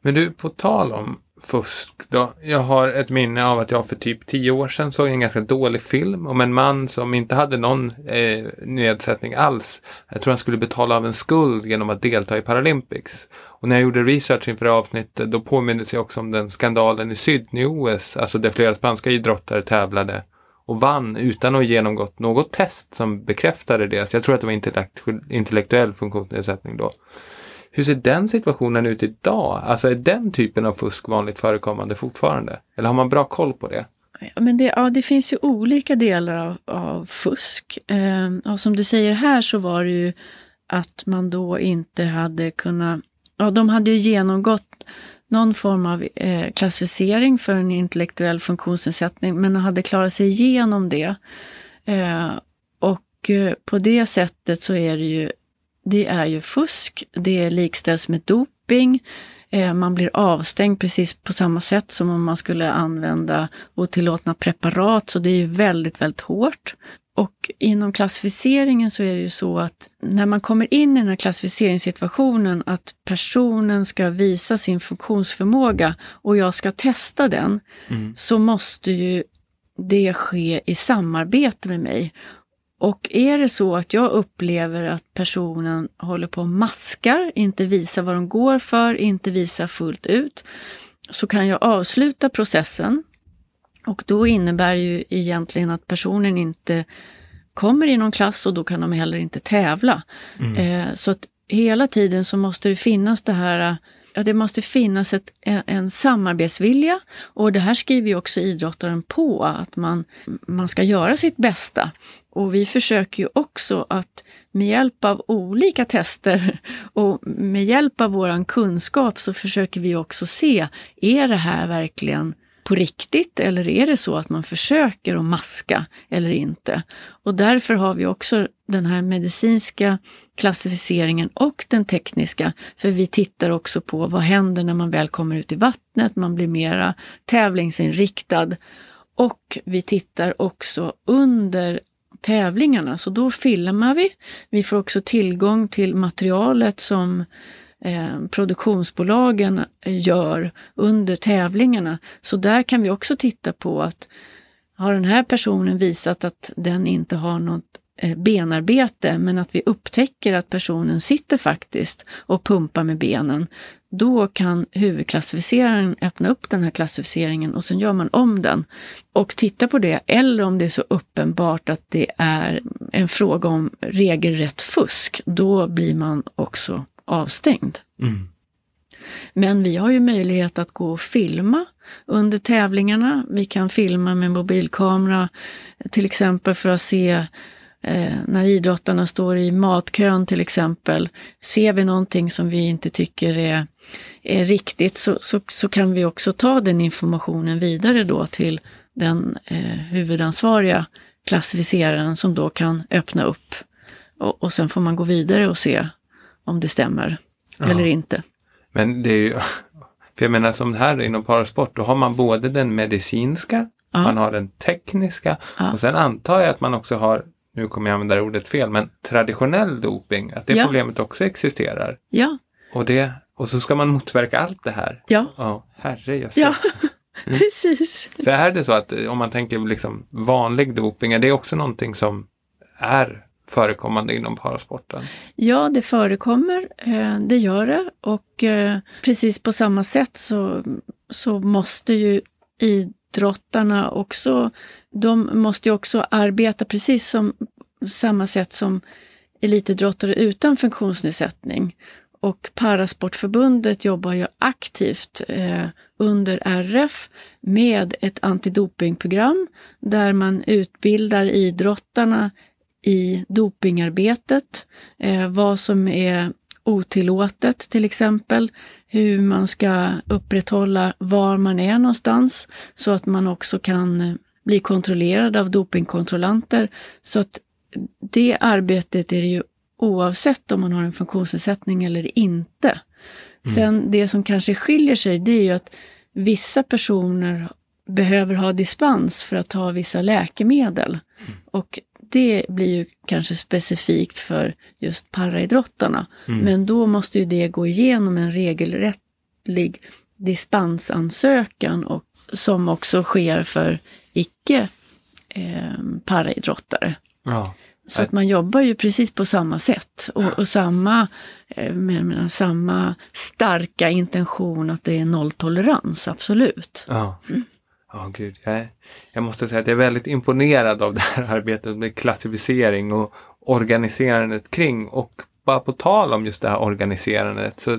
Men du, på tal om fusk då. Jag har ett minne av att jag för typ tio år sedan såg en ganska dålig film om en man som inte hade någon eh, nedsättning alls. Jag tror han skulle betala av en skuld genom att delta i Paralympics. Och när jag gjorde research inför avsnittet då påmindes jag också om den skandalen i Sydney-OS, alltså där flera spanska idrottare tävlade och vann utan att ha genomgått något test som bekräftade det. Så jag tror att det var intellektuell funktionsnedsättning då. Hur ser den situationen ut idag? Alltså är den typen av fusk vanligt förekommande fortfarande? Eller har man bra koll på det? Ja, men det, ja, det finns ju olika delar av, av fusk. Eh, och som du säger här så var det ju att man då inte hade kunnat... Ja, de hade ju genomgått någon form av eh, klassificering för en intellektuell funktionsnedsättning men hade klarat sig igenom det. Eh, och eh, på det sättet så är det ju det är ju fusk, det likställs med doping, eh, man blir avstängd precis på samma sätt som om man skulle använda otillåtna preparat, så det är ju väldigt, väldigt hårt. Och inom klassificeringen så är det ju så att när man kommer in i den här klassificeringssituationen att personen ska visa sin funktionsförmåga och jag ska testa den, mm. så måste ju det ske i samarbete med mig. Och är det så att jag upplever att personen håller på och maskar, inte visar vad de går för, inte visar fullt ut, så kan jag avsluta processen. Och då innebär ju egentligen att personen inte kommer i någon klass och då kan de heller inte tävla. Mm. Eh, så att hela tiden så måste det finnas det här ja, det måste finnas ett, en samarbetsvilja och det här skriver ju också idrottaren på, att man, man ska göra sitt bästa. Och vi försöker ju också att med hjälp av olika tester och med hjälp av våran kunskap så försöker vi också se, är det här verkligen på riktigt eller är det så att man försöker att maska eller inte? Och därför har vi också den här medicinska klassificeringen och den tekniska, för vi tittar också på vad händer när man väl kommer ut i vattnet, man blir mera tävlingsinriktad. Och vi tittar också under tävlingarna, så då filmar vi. Vi får också tillgång till materialet som eh, produktionsbolagen gör under tävlingarna. Så där kan vi också titta på att har den här personen visat att den inte har något eh, benarbete, men att vi upptäcker att personen sitter faktiskt och pumpar med benen, då kan huvudklassificeraren öppna upp den här klassificeringen och sen gör man om den och titta på det. Eller om det är så uppenbart att det är en fråga om regelrätt fusk, då blir man också avstängd. Mm. Men vi har ju möjlighet att gå och filma under tävlingarna. Vi kan filma med mobilkamera till exempel för att se eh, när idrottarna står i matkön till exempel. Ser vi någonting som vi inte tycker är, är riktigt så, så, så kan vi också ta den informationen vidare då till den eh, huvudansvariga klassificeraren som då kan öppna upp. Och, och sen får man gå vidare och se om det stämmer ja. eller inte. Men det är ju, för jag menar som här inom parasport, då har man både den medicinska, ja. man har den tekniska ja. och sen antar jag att man också har, nu kommer jag använda ordet fel, men traditionell doping, att det problemet också existerar. Ja. Och, det, och så ska man motverka allt det här. Ja. Ja, herrejösses. Ja. Precis. För är det så att om man tänker liksom vanlig doping, är det också någonting som är förekommande inom parasporten? Ja, det förekommer, eh, det gör det och eh, precis på samma sätt så, så måste ju idrottarna också, de måste ju också arbeta precis som samma sätt som elitidrottare utan funktionsnedsättning. Och Parasportförbundet jobbar ju aktivt eh, under RF med ett antidopingprogram där man utbildar idrottarna i dopingarbetet, eh, vad som är otillåtet till exempel. Hur man ska upprätthålla var man är någonstans så att man också kan eh, bli kontrollerad av dopingkontrollanter. Så att det arbetet är det ju oavsett om man har en funktionsnedsättning eller inte. Mm. Sen det som kanske skiljer sig det är ju att vissa personer behöver ha dispens för att ta vissa läkemedel. Mm. Och det blir ju kanske specifikt för just paraidrottarna. Mm. Men då måste ju det gå igenom en regelrättlig dispensansökan och, som också sker för icke eh, paraidrottare. Ja. Så att man jobbar ju precis på samma sätt och, och samma, eh, med, med, samma starka intention att det är nolltolerans, absolut. Ja. Mm. Ja, gud. Jag, jag måste säga att jag är väldigt imponerad av det här arbetet med klassificering och organiserandet kring. Och bara på tal om just det här organiserandet så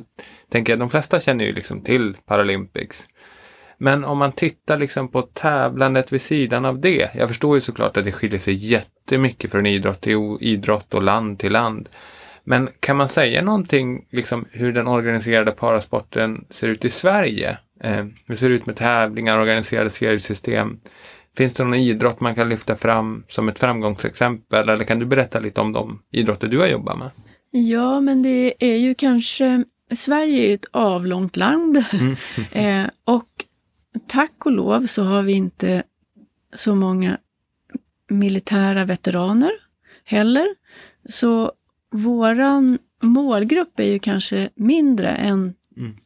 tänker jag att de flesta känner ju liksom till Paralympics. Men om man tittar liksom på tävlandet vid sidan av det. Jag förstår ju såklart att det skiljer sig jättemycket från idrott till idrott och land till land. Men kan man säga någonting liksom hur den organiserade parasporten ser ut i Sverige? Eh, hur ser det ut med tävlingar, organiserade seriesystem? Finns det någon idrott man kan lyfta fram som ett framgångsexempel eller kan du berätta lite om de idrotter du har jobbat med? Ja, men det är ju kanske Sverige är ju ett avlångt land mm. eh, och tack och lov så har vi inte så många militära veteraner heller. Så våran målgrupp är ju kanske mindre än mm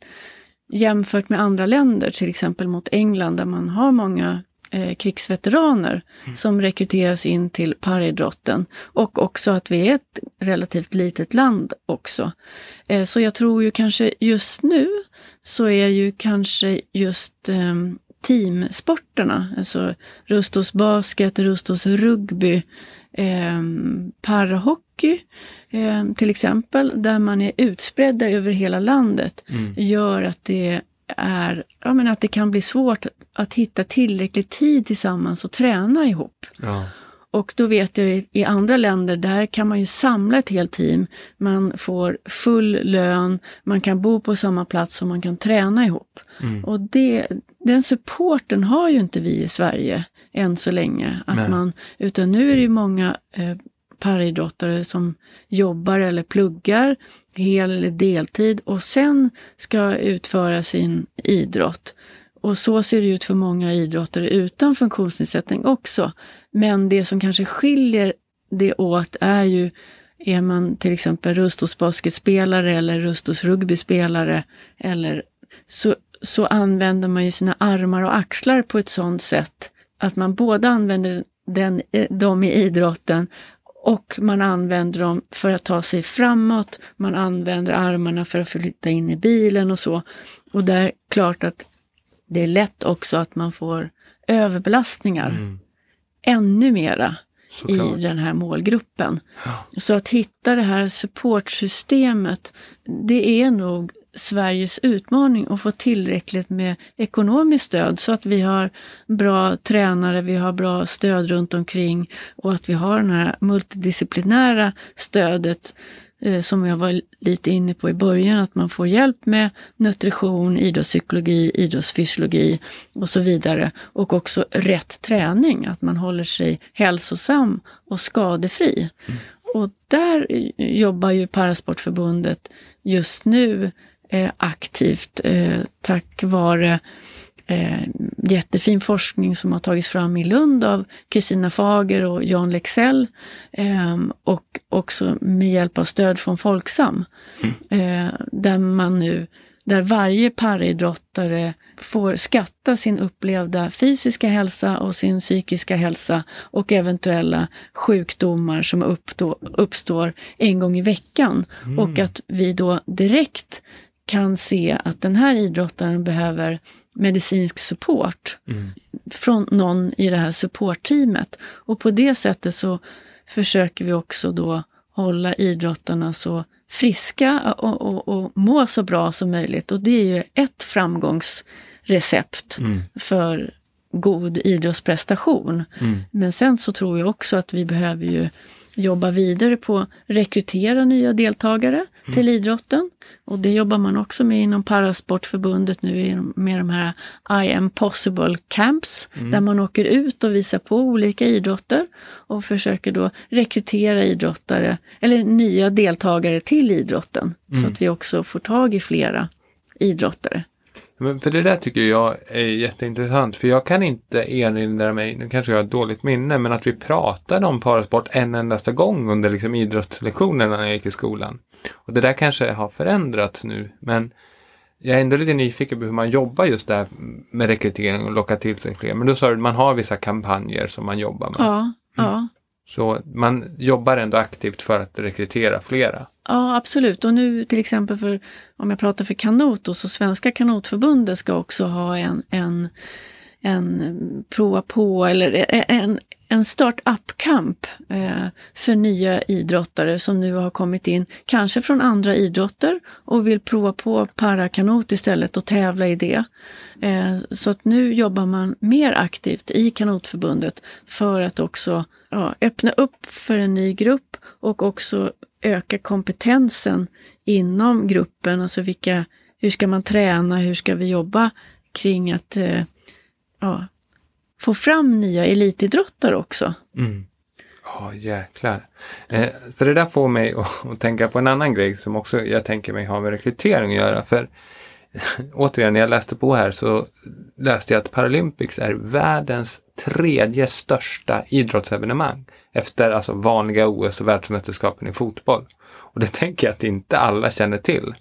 jämfört med andra länder, till exempel mot England där man har många eh, krigsveteraner mm. som rekryteras in till paridrotten. Och också att vi är ett relativt litet land också. Eh, så jag tror ju kanske just nu så är ju kanske just eh, teamsporterna, alltså Rustos basket, Rustos rugby, eh, parahockey eh, till exempel, där man är utspridda över hela landet, mm. gör att det är, ja, men att det kan bli svårt att hitta tillräcklig tid tillsammans och träna ihop. Ja. Och då vet jag i, i andra länder, där kan man ju samla ett helt team. Man får full lön, man kan bo på samma plats och man kan träna ihop. Mm. Och det, den supporten har ju inte vi i Sverige än så länge. Att man, utan nu är det ju många eh, paridrottare som jobbar eller pluggar hel eller deltid och sen ska utföra sin idrott. Och så ser det ut för många idrottare utan funktionsnedsättning också. Men det som kanske skiljer det åt är ju, är man till exempel Rustos basketspelare eller Rustos rugbyspelare eller så, så använder man ju sina armar och axlar på ett sådant sätt att man både använder den, dem i idrotten och man använder dem för att ta sig framåt. Man använder armarna för att flytta in i bilen och så. Och det är klart att det är lätt också att man får överbelastningar. Mm. Ännu mera Såklart. i den här målgruppen. Ja. Så att hitta det här supportsystemet, det är nog Sveriges utmaning att få tillräckligt med ekonomiskt stöd så att vi har bra tränare, vi har bra stöd runt omkring och att vi har det här multidisciplinära stödet eh, som jag var lite inne på i början, att man får hjälp med nutrition, idrottspsykologi, idrottsfysiologi och så vidare. Och också rätt träning, att man håller sig hälsosam och skadefri. Mm. Och där jobbar ju Parasportförbundet just nu aktivt eh, tack vare eh, jättefin forskning som har tagits fram i Lund av Kristina Fager och Jan Lexell eh, och också med hjälp av stöd från Folksam. Mm. Eh, där man nu, där varje paridrottare får skatta sin upplevda fysiska hälsa och sin psykiska hälsa och eventuella sjukdomar som uppstår, uppstår en gång i veckan. Mm. Och att vi då direkt kan se att den här idrottaren behöver medicinsk support mm. från någon i det här supportteamet. Och på det sättet så försöker vi också då hålla idrottarna så friska och, och, och må så bra som möjligt. Och det är ju ett framgångsrecept mm. för god idrottsprestation. Mm. Men sen så tror jag också att vi behöver ju jobba vidare på att rekrytera nya deltagare mm. till idrotten. Och det jobbar man också med inom Parasportförbundet nu med de här I am possible camps, mm. där man åker ut och visar på olika idrotter och försöker då rekrytera idrottare, eller nya deltagare till idrotten, mm. så att vi också får tag i flera idrottare. Men för det där tycker jag är jätteintressant. För jag kan inte erinra mig, nu kanske jag har ett dåligt minne, men att vi pratade om parasport en endaste gång under liksom idrottslektionerna när jag gick i skolan. Och det där kanske har förändrats nu, men jag är ändå lite nyfiken på hur man jobbar just där med rekrytering och locka till sig fler. Men då sa du att man har vissa kampanjer som man jobbar med. Ja, mm. ja. Så man jobbar ändå aktivt för att rekrytera flera. Ja, absolut. Och nu till exempel för, om jag pratar för kanot, då, så Svenska kanotförbundet ska också ha en, en, en mm, prova på eller e, e, en, en start-up-kamp eh, för nya idrottare som nu har kommit in, kanske från andra idrotter och vill prova på parakanot istället och tävla i det. Eh, så att nu jobbar man mer aktivt i kanotförbundet för att också ja, öppna upp för en ny grupp och också öka kompetensen inom gruppen. Alltså vilka, hur ska man träna, hur ska vi jobba kring att eh, ja, få fram nya elitidrottare också. Mm. Ja, oh, jäklar. Eh, för det där får mig att, att, tänka på en annan grej som också jag tänker mig har med rekrytering att göra. För återigen, när jag läste på här så läste jag att Paralympics är världens tredje största idrottsevenemang efter alltså vanliga OS och världsmästerskapen i fotboll. Och det tänker jag att inte alla känner till.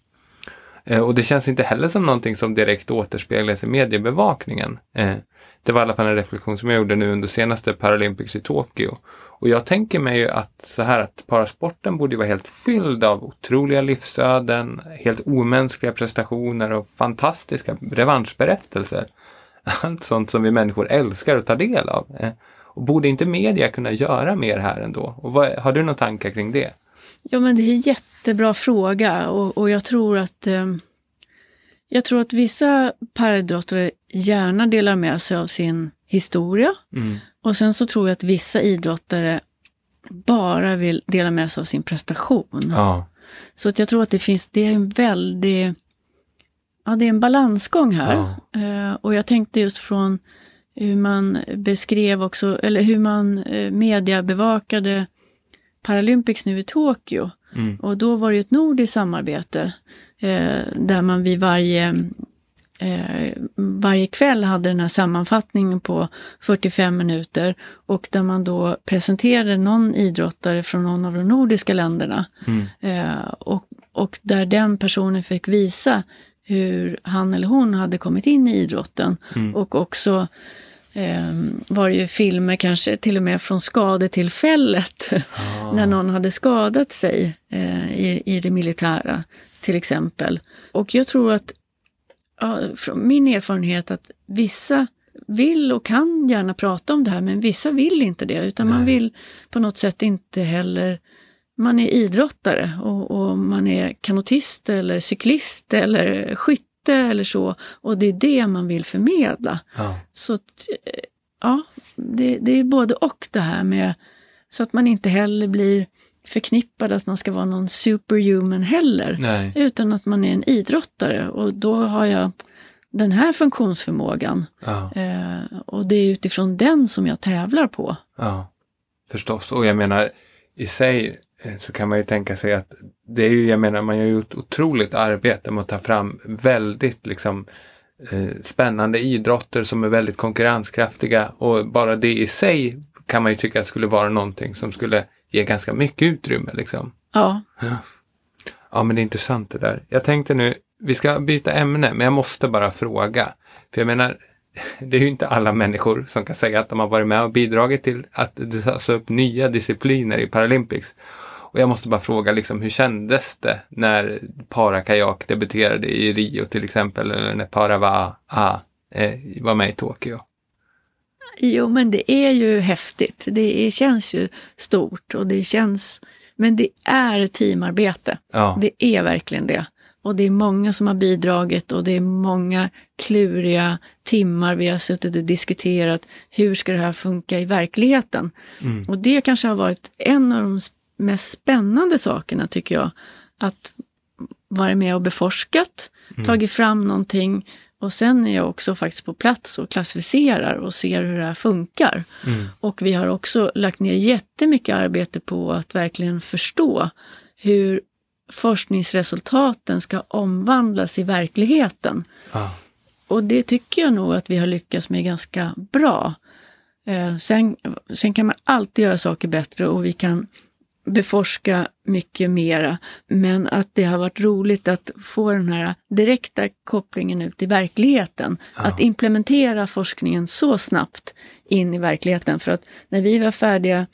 Eh, och det känns inte heller som någonting som direkt återspeglas i mediebevakningen. Eh, det var i alla fall en reflektion som jag gjorde nu under senaste Paralympics i Tokyo. Och jag tänker mig ju att så här att parasporten borde vara helt fylld av otroliga livsöden, helt omänskliga prestationer och fantastiska revanschberättelser. Allt sånt som vi människor älskar att ta del av. Eh, och borde inte media kunna göra mer här ändå? Och vad, har du några tankar kring det? Ja men det är en jättebra fråga och, och jag tror att eh, jag tror att vissa paraidrottare gärna delar med sig av sin historia. Mm. Och sen så tror jag att vissa idrottare bara vill dela med sig av sin prestation. Ja. Så att jag tror att det finns, det är en väldig, ja det är en balansgång här. Ja. Uh, och jag tänkte just från hur man beskrev också, eller hur man uh, media bevakade Paralympics nu i Tokyo. Mm. Och då var det ett nordiskt samarbete eh, där man vid varje, eh, varje kväll hade den här sammanfattningen på 45 minuter och där man då presenterade någon idrottare från någon av de nordiska länderna. Mm. Eh, och, och där den personen fick visa hur han eller hon hade kommit in i idrotten mm. och också eh, var det ju filmer kanske till och med från skadetillfället ah. när någon hade skadat sig eh, i, i det militära till exempel. Och jag tror att, ja, från min erfarenhet, att vissa vill och kan gärna prata om det här, men vissa vill inte det, utan Nej. man vill på något sätt inte heller man är idrottare och, och, man är kanotist eller cyklist eller skytte eller så och det är det man vill förmedla. Ja. Så ja, det, det, är både och det här med så att man inte heller blir förknippad att man ska vara någon superhuman heller. Nej. Utan att man är en idrottare och då har jag den här funktionsförmågan. Ja. Eh, och det är utifrån den som jag tävlar på. Ja, förstås. Och jag menar i sig eh, så kan man ju tänka sig att det är ju, jag menar, man gör ju ett otroligt arbete med att ta fram väldigt liksom eh, spännande idrotter som är väldigt konkurrenskraftiga och bara det i sig kan man ju tycka skulle vara någonting som skulle ger ganska mycket utrymme liksom. Ja. ja. Ja, men det är intressant det där. Jag tänkte nu, vi ska byta ämne, men jag måste bara fråga. För jag menar, det är ju inte alla människor som kan säga att de har varit med och bidragit till att det tas upp nya discipliner i Paralympics. Och jag måste bara fråga, liksom, hur kändes det när parakajak debuterade i Rio till exempel, eller när Parava ah, eh, var med i Tokyo? Jo, men det är ju häftigt. Det är, känns ju stort och det känns... Men det är teamarbete. Ja. Det är verkligen det. Och det är många som har bidragit och det är många kluriga timmar vi har suttit och diskuterat. Hur ska det här funka i verkligheten? Mm. Och det kanske har varit en av de mest spännande sakerna tycker jag. Att vara med och beforskat, mm. tagit fram någonting och sen är jag också faktiskt på plats och klassificerar och ser hur det här funkar. Mm. Och vi har också lagt ner jättemycket arbete på att verkligen förstå hur forskningsresultaten ska omvandlas i verkligheten. Ah. Och det tycker jag nog att vi har lyckats med ganska bra. Eh, sen, sen kan man alltid göra saker bättre och vi kan beforska mycket mera. Men att det har varit roligt att få den här direkta kopplingen ut i verkligheten. Ja. Att implementera forskningen så snabbt in i verkligheten. För att när vi var färdiga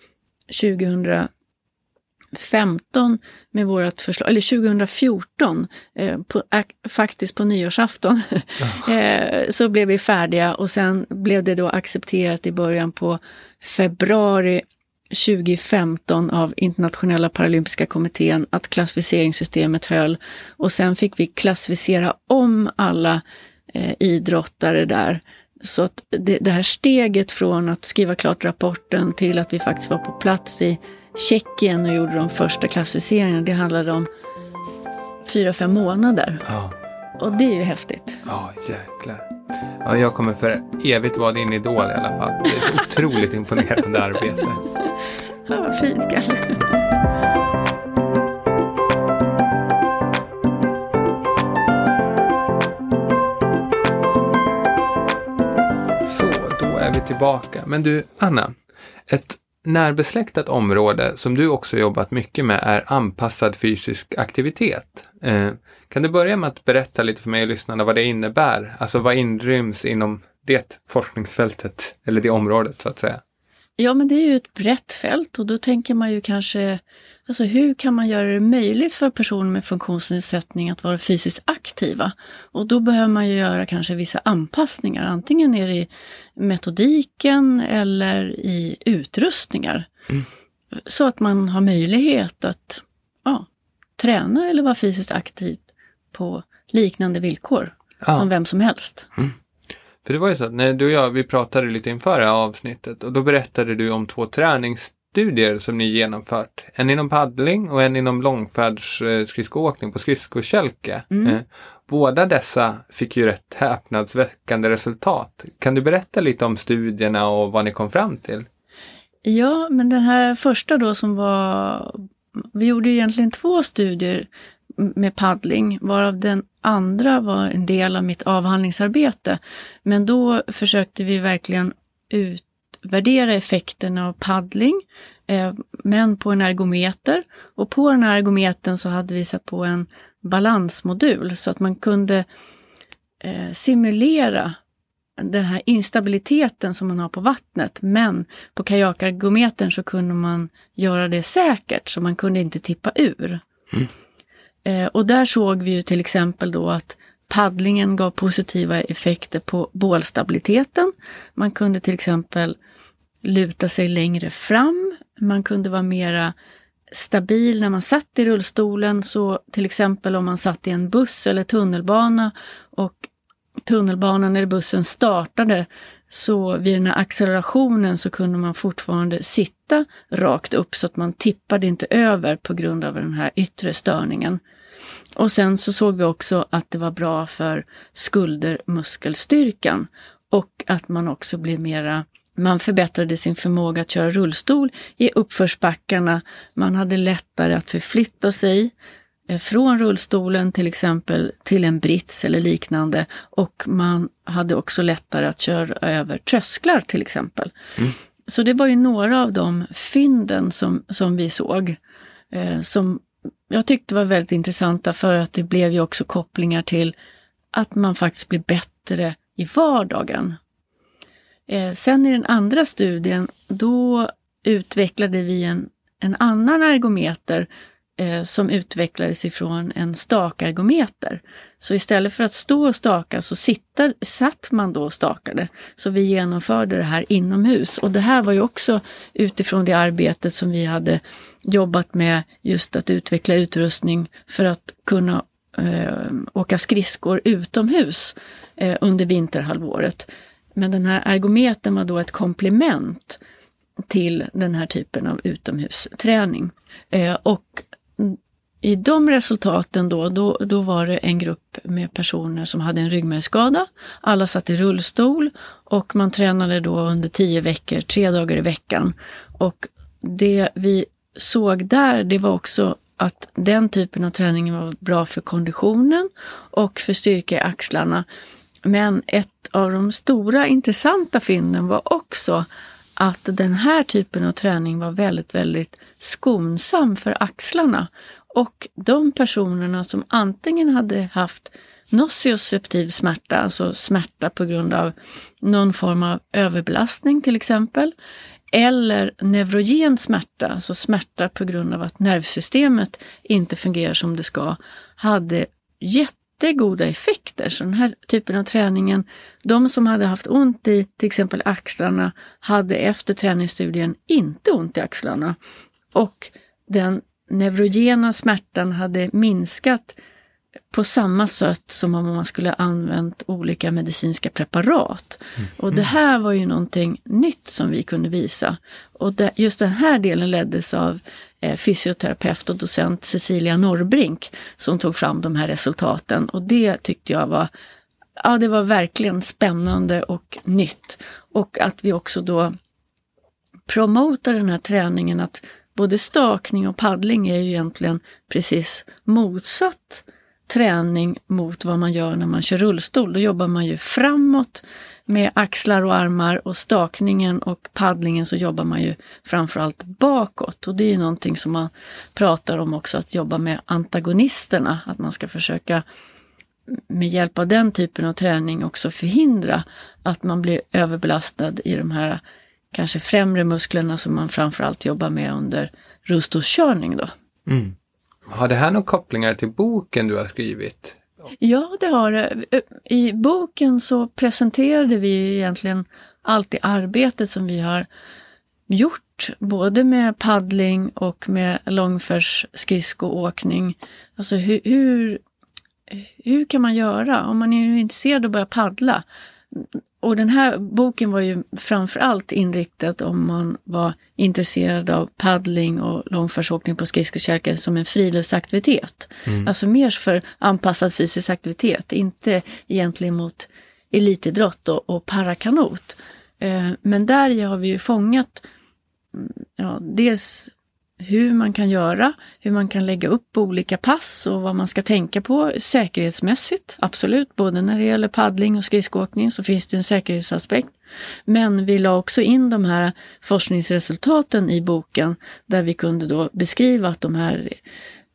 2015 med vårt förslag, eller 2014, eh, på, faktiskt på nyårsafton, eh, så blev vi färdiga och sen blev det då accepterat i början på februari 2015 av Internationella Paralympiska kommittén att klassificeringssystemet höll. Och sen fick vi klassificera om alla eh, idrottare där. Så att det, det, här steget från att skriva klart rapporten till att vi faktiskt var på plats i Tjeckien och gjorde de första klassificeringarna, det handlade om fyra, fem månader. Ja. Och det är ju häftigt. Ja, jäklar. Ja, jag kommer för evigt vara din idol i alla fall. Det är ett otroligt imponerande arbete. Ja, vad fint, Kalle. Så, då är vi tillbaka. Men du, Anna. Ett närbesläktat område som du också jobbat mycket med är anpassad fysisk aktivitet. Eh, kan du börja med att berätta lite för mig och lyssnarna vad det innebär? Alltså vad inryms inom det forskningsfältet eller det området så att säga? Ja, men det är ju ett brett fält och då tänker man ju kanske, alltså hur kan man göra det möjligt för personer med funktionsnedsättning att vara fysiskt aktiva? Och då behöver man ju göra kanske vissa anpassningar, antingen är det i metodiken eller i utrustningar. Mm. Så att man har möjlighet att ja, träna eller vara fysiskt aktiv på liknande villkor ja. som vem som helst. Mm. För det var ju så att när du och jag, vi pratade lite inför det här avsnittet och då berättade du om två träningsstudier som ni genomfört. En inom paddling och en inom långfärdsskridskoåkning på skridskokälke. Mm. Eh, båda dessa fick ju rätt häpnadsväckande resultat. Kan du berätta lite om studierna och vad ni kom fram till? Ja, men den här första då som var vi gjorde egentligen två studier med paddling, varav den andra var en del av mitt avhandlingsarbete. Men då försökte vi verkligen utvärdera effekterna av paddling, eh, men på en ergometer. Och på den här ergometern så hade vi satt på en balansmodul så att man kunde eh, simulera den här instabiliteten som man har på vattnet. Men på kajakargometern så kunde man göra det säkert så man kunde inte tippa ur. Mm. Eh, och där såg vi ju till exempel då att paddlingen gav positiva effekter på bålstabiliteten. Man kunde till exempel luta sig längre fram. Man kunde vara mera stabil när man satt i rullstolen. Så till exempel om man satt i en buss eller tunnelbana och tunnelbanan eller bussen startade så vid den här accelerationen så kunde man fortfarande sitta rakt upp så att man tippade inte över på grund av den här yttre störningen. Och sen så såg vi också att det var bra för skuldermuskelstyrkan och att man också blev mera man förbättrade sin förmåga att köra rullstol i uppförsbackarna. Man hade lättare att förflytta sig eh, från rullstolen till exempel till en brits eller liknande och man hade också lättare att köra över trösklar till exempel. Mm. Så det var ju några av de fynden som, som vi såg eh, som jag tyckte var väldigt intressanta för att det blev ju också kopplingar till att man faktiskt blir bättre i vardagen. Eh, sen i den andra studien, då utvecklade vi en, en annan ergometer eh, som utvecklades ifrån en stakergometer. Så istället för att stå och staka så sitter, satt man då och stakade. Så vi genomförde det här inomhus och det här var ju också utifrån det arbetet som vi hade jobbat med just att utveckla utrustning för att kunna eh, åka skridskor utomhus eh, under vinterhalvåret. Men den här ergometern var då ett komplement till den här typen av utomhusträning. Eh, och i de resultaten då, då, då var det en grupp med personer som hade en ryggmärgsskada. Alla satt i rullstol och man tränade då under tio veckor, tre dagar i veckan. Och det vi såg där, det var också att den typen av träning var bra för konditionen och för styrka i axlarna. Men ett av de stora intressanta fynden var också att den här typen av träning var väldigt, väldigt skonsam för axlarna. Och de personerna som antingen hade haft nocioceptiv smärta, alltså smärta på grund av någon form av överbelastning till exempel, eller neurogen smärta, alltså smärta på grund av att nervsystemet inte fungerar som det ska, hade jättegoda effekter. Så den här typen av träningen, de som hade haft ont i till exempel axlarna hade efter träningsstudien inte ont i axlarna. Och den neurogena smärtan hade minskat på samma sätt som om man skulle använt olika medicinska preparat. Mm. Och det här var ju någonting nytt som vi kunde visa. Och det, just den här delen leddes av Eh, fysioterapeut och docent Cecilia Norrbrink som tog fram de här resultaten. Och det tyckte jag var, ja det var verkligen spännande och nytt. Och att vi också då promotar den här träningen att både stakning och paddling är ju egentligen precis motsatt träning mot vad man gör när man kör rullstol. Då jobbar man ju framåt med axlar och armar och stakningen och paddlingen så jobbar man ju framförallt bakåt. Och det är ju någonting som man pratar om också, att jobba med antagonisterna. Att man ska försöka med hjälp av den typen av träning också förhindra att man blir överbelastad i de här kanske främre musklerna som man framförallt jobbar med under rullstolskörning. Då. Mm. Har det här några kopplingar till boken du har skrivit? Ja, det har det. Eh, I boken så presenterade vi egentligen allt det arbetet som vi har gjort, både med paddling och med långfärdsskridskoåkning. Alltså hur, hur, hur kan man göra om man är intresserad av att börja paddla? Och den här boken var ju framförallt inriktad om man var intresserad av paddling och långfärdsåkning på skridskokärkor som en friluftsaktivitet. Mm. Alltså mer för anpassad fysisk aktivitet, inte egentligen mot elitidrott och, och parakanot. Eh, men där har vi ju fångat mm, ja, dels hur man kan göra, hur man kan lägga upp olika pass och vad man ska tänka på säkerhetsmässigt. Absolut, både när det gäller paddling och skridskoåkning så finns det en säkerhetsaspekt. Men vi la också in de här forskningsresultaten i boken där vi kunde då beskriva att de här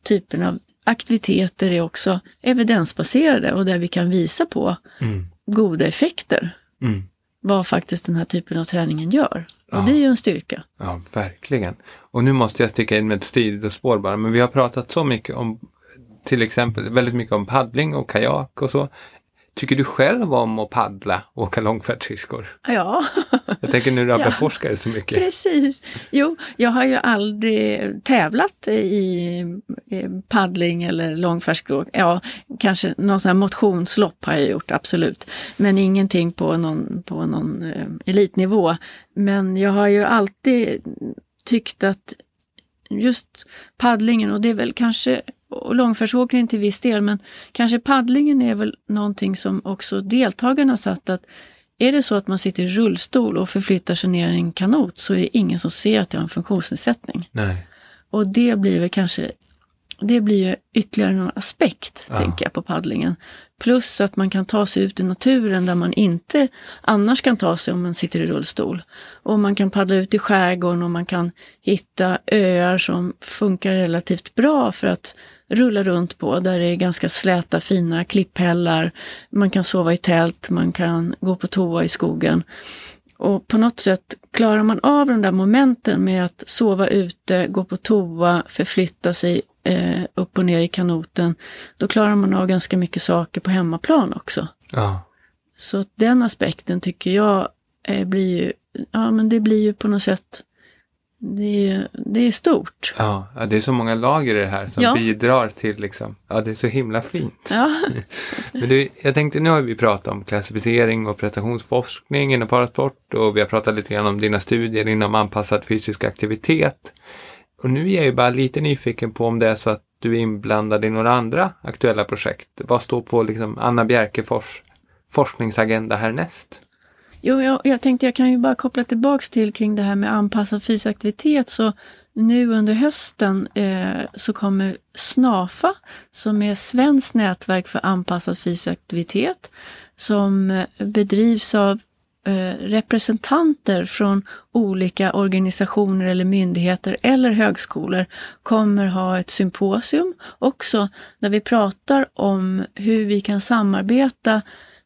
typerna av aktiviteter är också evidensbaserade och där vi kan visa på mm. goda effekter. Mm. Vad faktiskt den här typen av träningen gör. Och ja. det är ju en styrka. Ja, verkligen. Och nu måste jag sticka in med ett stiligt bara, men vi har pratat så mycket om till exempel väldigt mycket om paddling och kajak och så. Tycker du själv om att paddla och åka långfärdsskridskor? Ja. Jag tänker nu när du ja. forskar så mycket. Precis. Jo, jag har ju aldrig tävlat i, i paddling eller långfärdsskridskor. Ja, kanske något sånt motionslopp har jag gjort, absolut. Men ingenting på någon, på någon eh, elitnivå. Men jag har ju alltid tyckt att just paddlingen, och det är väl kanske och långfärdsåkningen till viss del, men kanske paddlingen är väl någonting som också deltagarna satt att är det så att man sitter i rullstol och förflyttar sig ner i en kanot så är det ingen som ser att jag har en funktionsnedsättning. Nej. Och det blir väl kanske det blir ju ytterligare en aspekt, ja. tänker jag, på paddlingen. Plus att man kan ta sig ut i naturen där man inte annars kan ta sig om man sitter i rullstol. Och man kan paddla ut i skärgården och man kan hitta öar som funkar relativt bra för att rulla runt på, där det är ganska släta fina klipphällar. Man kan sova i tält, man kan gå på toa i skogen. Och på något sätt klarar man av de där momenten med att sova ute, gå på toa, förflytta sig eh, upp och ner i kanoten, då klarar man av ganska mycket saker på hemmaplan också. Ja. Så den aspekten tycker jag eh, blir ju, ja men det blir ju på något sätt det är, det är stort. Ja, ja, det är så många lager i det här som Ja. bidrar till liksom, ja det är så himla fint. Ja, Men du, jag tänkte, nu har vi pratat om klassificering och prestationsforskning inom parasport och vi har pratat lite grann om dina studier inom anpassad fysisk aktivitet. Och nu är jag ju bara lite nyfiken på om det är så att du är inblandad i några andra aktuella projekt. Vad står på liksom Anna Bjerkefors forskningsagenda härnäst? Jo, jag, jag tänkte jag kan ju bara koppla tillbaks till kring det här med anpassad fysisk aktivitet. Så nu under hösten eh, så kommer SNAFA, som är Svenskt nätverk för anpassad fysisk aktivitet, som eh, bedrivs av eh, representanter från olika organisationer eller myndigheter eller högskolor kommer ha ett symposium också där vi pratar om hur vi kan samarbeta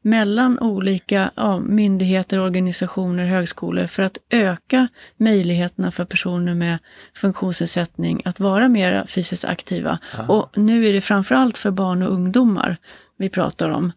mellan olika ja, myndigheter, organisationer, högskolor för att öka möjligheterna för personer med funktionsnedsättning att vara mer fysiskt aktiva. Och nu är det framförallt för barn och ungdomar vi pratar om.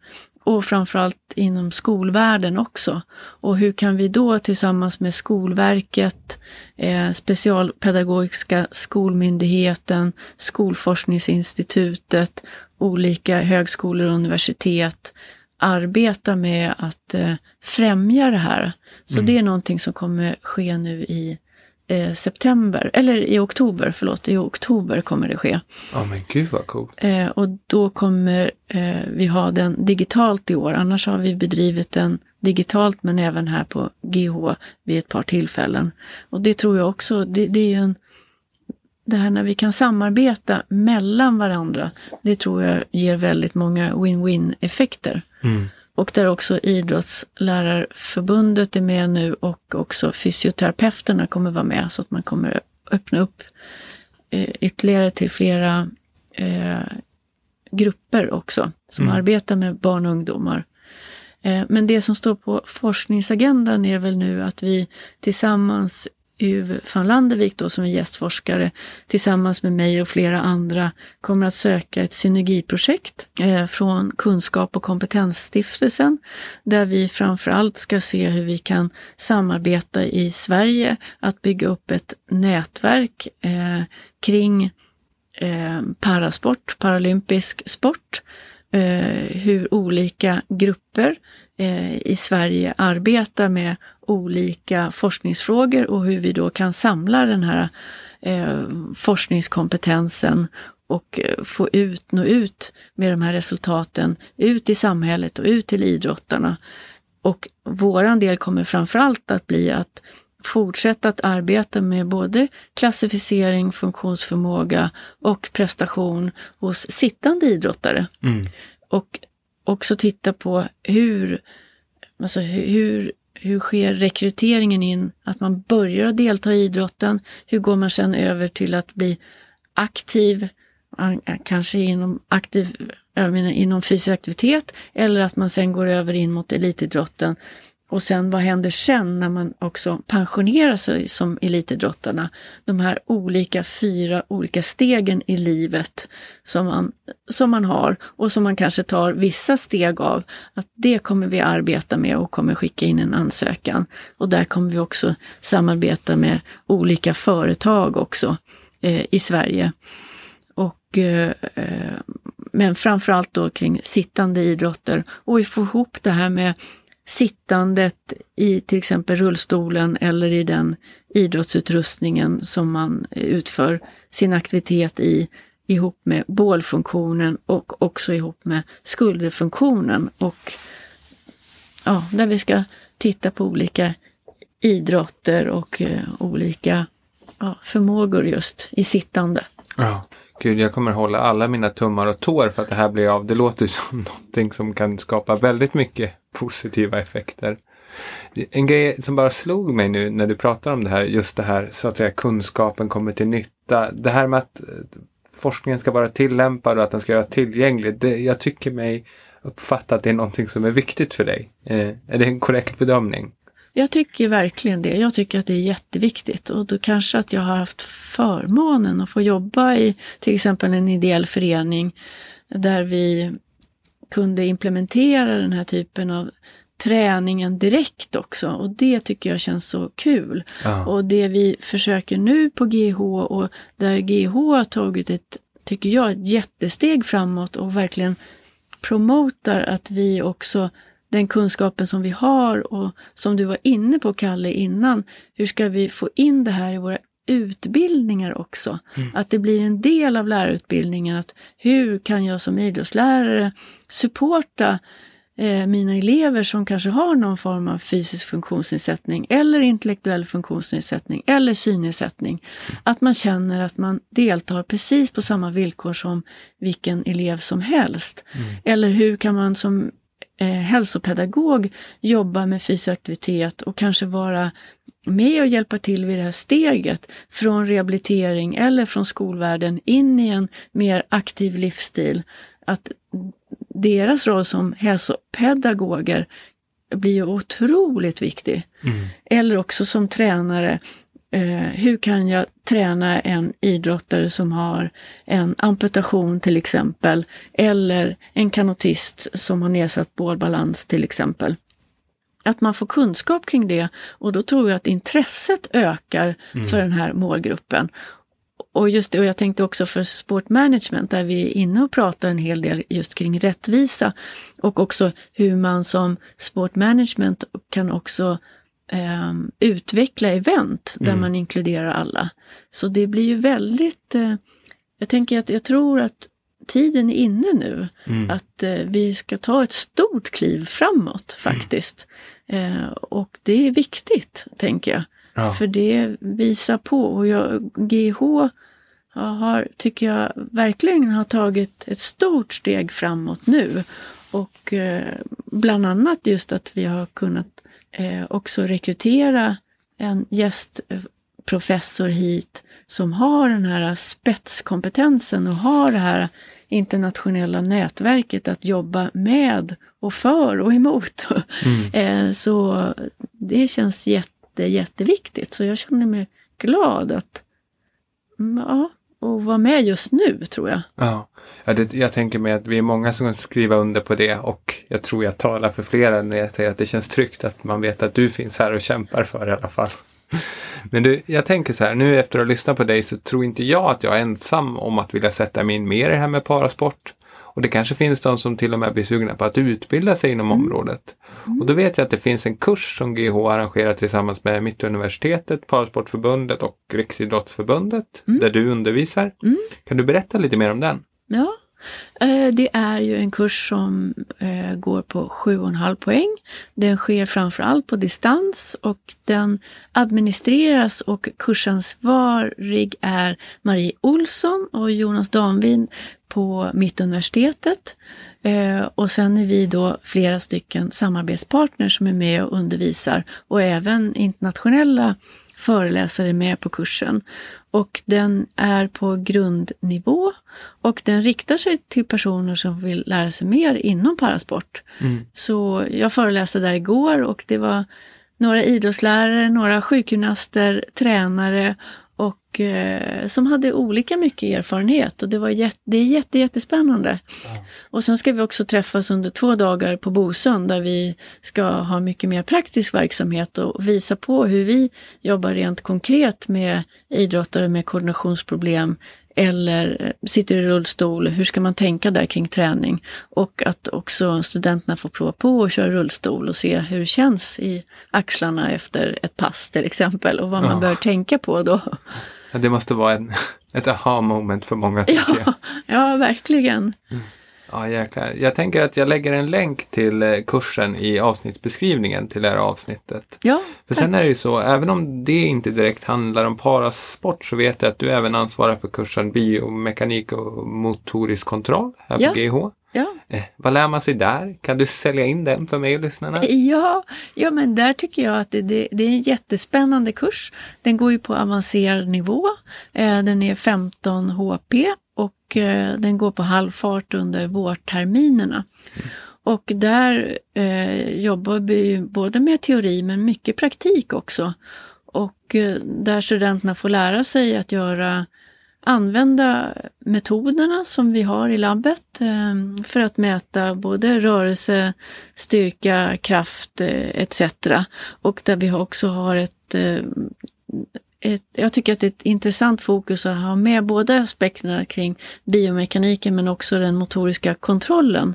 Och framförallt inom skolvärlden också. Och hur kan vi då tillsammans med Skolverket, eh, Specialpedagogiska skolmyndigheten, Skolforskningsinstitutet, olika högskolor och universitet arbeta med att eh, främja det här. Så det är någonting som kommer ske nu i eh, september, eller i oktober, förlåt, i oktober kommer det ske. Ja men gud vad coolt. Eh, och då kommer eh, vi ha den digitalt i år. Annars har vi bedrivit den digitalt men även här på GH vid ett par tillfällen. Och det tror jag också, det, det är ju en det här när vi kan samarbeta mellan varandra, det tror jag ger väldigt många win-win effekter. Mm. Och där också Idrottslärarförbundet är med nu och också fysioterapeuterna kommer vara med så att man kommer öppna upp eh, ytterligare till flera eh, grupper också som Mm. arbetar med barn och ungdomar. Eh, men det som står på forskningsagendan är väl nu att vi tillsammans U van Landevik då som är gästforskare tillsammans med mig och flera andra kommer att söka ett synergiprojekt eh, från Kunskap och kompetensstiftelsen där vi framförallt ska se hur vi kan samarbeta i Sverige att bygga upp ett nätverk eh, kring eh, parasport, paralympisk sport, hur olika grupper i Sverige arbetar med olika forskningsfrågor och hur vi då kan samla den här eh, forskningskompetensen och eh, få ut, nå ut med de här resultaten ut i samhället och ut till idrottarna. Och våran del kommer framförallt att bli att fortsätta att arbeta med både klassificering, funktionsförmåga och prestation hos sittande idrottare. Mm. Och också titta på hur, alltså hur, hur sker rekryteringen in, att man börjar delta i idrotten, hur går man sen över till att bli aktiv, kanske inom, aktiv, jag menar, inom fysisk aktivitet, eller att man sen går över in mot elitidrotten. Och sen vad händer sen när man också pensionerar sig som elitidrottarna? De här olika fyra olika stegen i livet som man, som man har och som man kanske tar vissa steg av. Att det kommer vi arbeta med och kommer skicka in en ansökan. Och där kommer vi också samarbeta med olika företag också eh, i Sverige. Och, eh, eh men framförallt då kring sittande idrotter och vi får ihop det här med sittandet i till exempel rullstolen eller i den idrottsutrustningen som man utför sin aktivitet i ihop med bålfunktionen och också ihop med skulderfunktionen. Och ja, där vi ska titta på olika idrotter och eh, olika ja, förmågor just i sittande. Ja, gud jag kommer hålla alla mina tummar och tår för att det här blir av. Det låter som någonting som kan skapa väldigt mycket positiva effekter. En grej som bara slog mig nu när du pratar om det här, just det här så att säga kunskapen kommer till nytta. Det här med att eh, forskningen ska vara tillämpad och att den ska vara tillgänglig. Det, jag tycker mig uppfatta att det är någonting som är viktigt för dig. Eh, är det en korrekt bedömning? Jag tycker verkligen det. Jag tycker att det är jätteviktigt och då kanske att jag har haft förmånen att få jobba i till exempel en ideell förening där vi kunde implementera den här typen av träningen direkt också och det tycker jag känns så kul. Ja. Och det vi försöker nu på GH och där GH har tagit ett, tycker jag, ett jättesteg framåt och verkligen promotar att vi också den kunskapen som vi har och som du var inne på Kalle innan, hur ska vi få in det här i våra utbildningar också? Mm. Att det blir en del av lärarutbildningen. att Hur kan jag som idrottslärare supporta eh, mina elever som kanske har någon form av fysisk funktionsnedsättning eller intellektuell funktionsnedsättning eller synnedsättning. Mm. Att man känner att man deltar precis på samma villkor som vilken elev som helst. Mm. Eller hur kan man som eh, hälsopedagog jobba med fysisk aktivitet och kanske vara med och hjälpa till vid det här steget från rehabilitering eller från skolvärlden in i en mer aktiv livsstil. Att deras roll som hälsopedagoger blir ju otroligt viktig. Mm. Eller också som tränare. Eh, hur kan jag träna en idrottare som har en amputation till exempel, eller en kanotist som har nedsatt bålbalans till exempel. Att man får kunskap kring det och då tror jag att intresset ökar mm. för den här målgruppen. Och just det, och jag tänkte också för sportmanagement där vi är inne och pratar en hel del just kring rättvisa och också hur man som sportmanagement kan också eh, utveckla event där mm. man inkluderar alla. Så det blir ju väldigt, eh, jag tänker att jag tror att tiden är inne nu mm. att eh, vi ska ta ett stort kliv framåt faktiskt. Mm. och det är viktigt, tänker jag. Ja. För det visar på och jag, GH har, tycker jag verkligen har tagit ett stort steg framåt nu. Och eh, bland annat just att vi har kunnat eh, också rekrytera en gästprofessor hit som har den här spetskompetensen och har det här internationella nätverket att jobba med och för och emot. Mm. eh, så det känns jätte, jätteviktigt. Så jag känner mig glad att ja, och vara med just nu tror jag. Ja, ja det, jag tänker mig att vi är många som kan skriva under på det och jag tror jag talar för flera när jag säger att det känns tryggt att man vet att du finns här och kämpar för det i alla fall. Men du, jag tänker så här, nu efter att ha lyssnat på dig så tror inte jag att jag är ensam om att vilja sätta mig in mer i det här med parasport. Och det kanske finns de som till och med blir sugna på att utbilda sig inom mm. området. Mm. Och då vet jag att det finns en kurs som GH arrangerar tillsammans med Mittuniversitetet, Parasportförbundet och Riksidrottsförbundet mm. där du undervisar. Mm. Kan du berätta lite mer om den? Ja, Eh, det är ju en kurs som eh, går på 7,5 poäng. Den sker framförallt på distans och den administreras och kursansvarig är Marie Olsson och Jonas Danvin på Mittuniversitetet. Eh, och sen är vi då flera stycken samarbetspartners som är med och undervisar och även internationella föreläsare med på kursen. Och den är på grundnivå och den riktar sig till personer som vill lära sig mer inom parasport. Mm. Så jag föreläste där igår och det var några idrottslärare, några sjukgymnaster, tränare och eh, som hade olika mycket erfarenhet och det, var jätte, det är jätte, jättespännande. Ja. Och sen ska vi också träffas under två dagar på Bosön där vi ska ha mycket mer praktisk verksamhet och visa på hur vi jobbar rent konkret med idrottare med koordinationsproblem eller eh, sitter i rullstol, hur ska man tänka där kring träning? Och att också studenterna får prova på att köra rullstol och se hur det känns i axlarna efter ett pass till exempel och vad man ja. bör tänka på då. Ja, det måste vara en, ett aha moment för många. Ja, ja, verkligen. Mm. Ja, jäklar. Jag tänker att jag lägger en länk till eh, kursen i avsnittsbeskrivningen till det här avsnittet. Ja, För tack. sen är det ju så, även om det inte direkt handlar om parasport så vet jag att du även ansvarar för kursen biomekanik och motorisk kontroll här ja. på GH. Ja. Eh, vad lär man sig där? Kan du sälja in den för mig och lyssnarna? Ja, ja men där tycker jag att det, det, det är en jättespännande kurs. Den går ju på avancerad nivå. Eh, den är 15 HP och eh, den går på halvfart under vårterminerna. Mm. Och där eh, jobbar vi både med teori men mycket praktik också. Och eh, där studenterna får lära sig att göra använda metoderna som vi har i labbet eh, för att mäta både rörelse, styrka, kraft eh, etc. Och där vi också har ett eh, ett, jag tycker att det är ett intressant fokus att ha med båda aspekterna kring biomekaniken men också den motoriska kontrollen.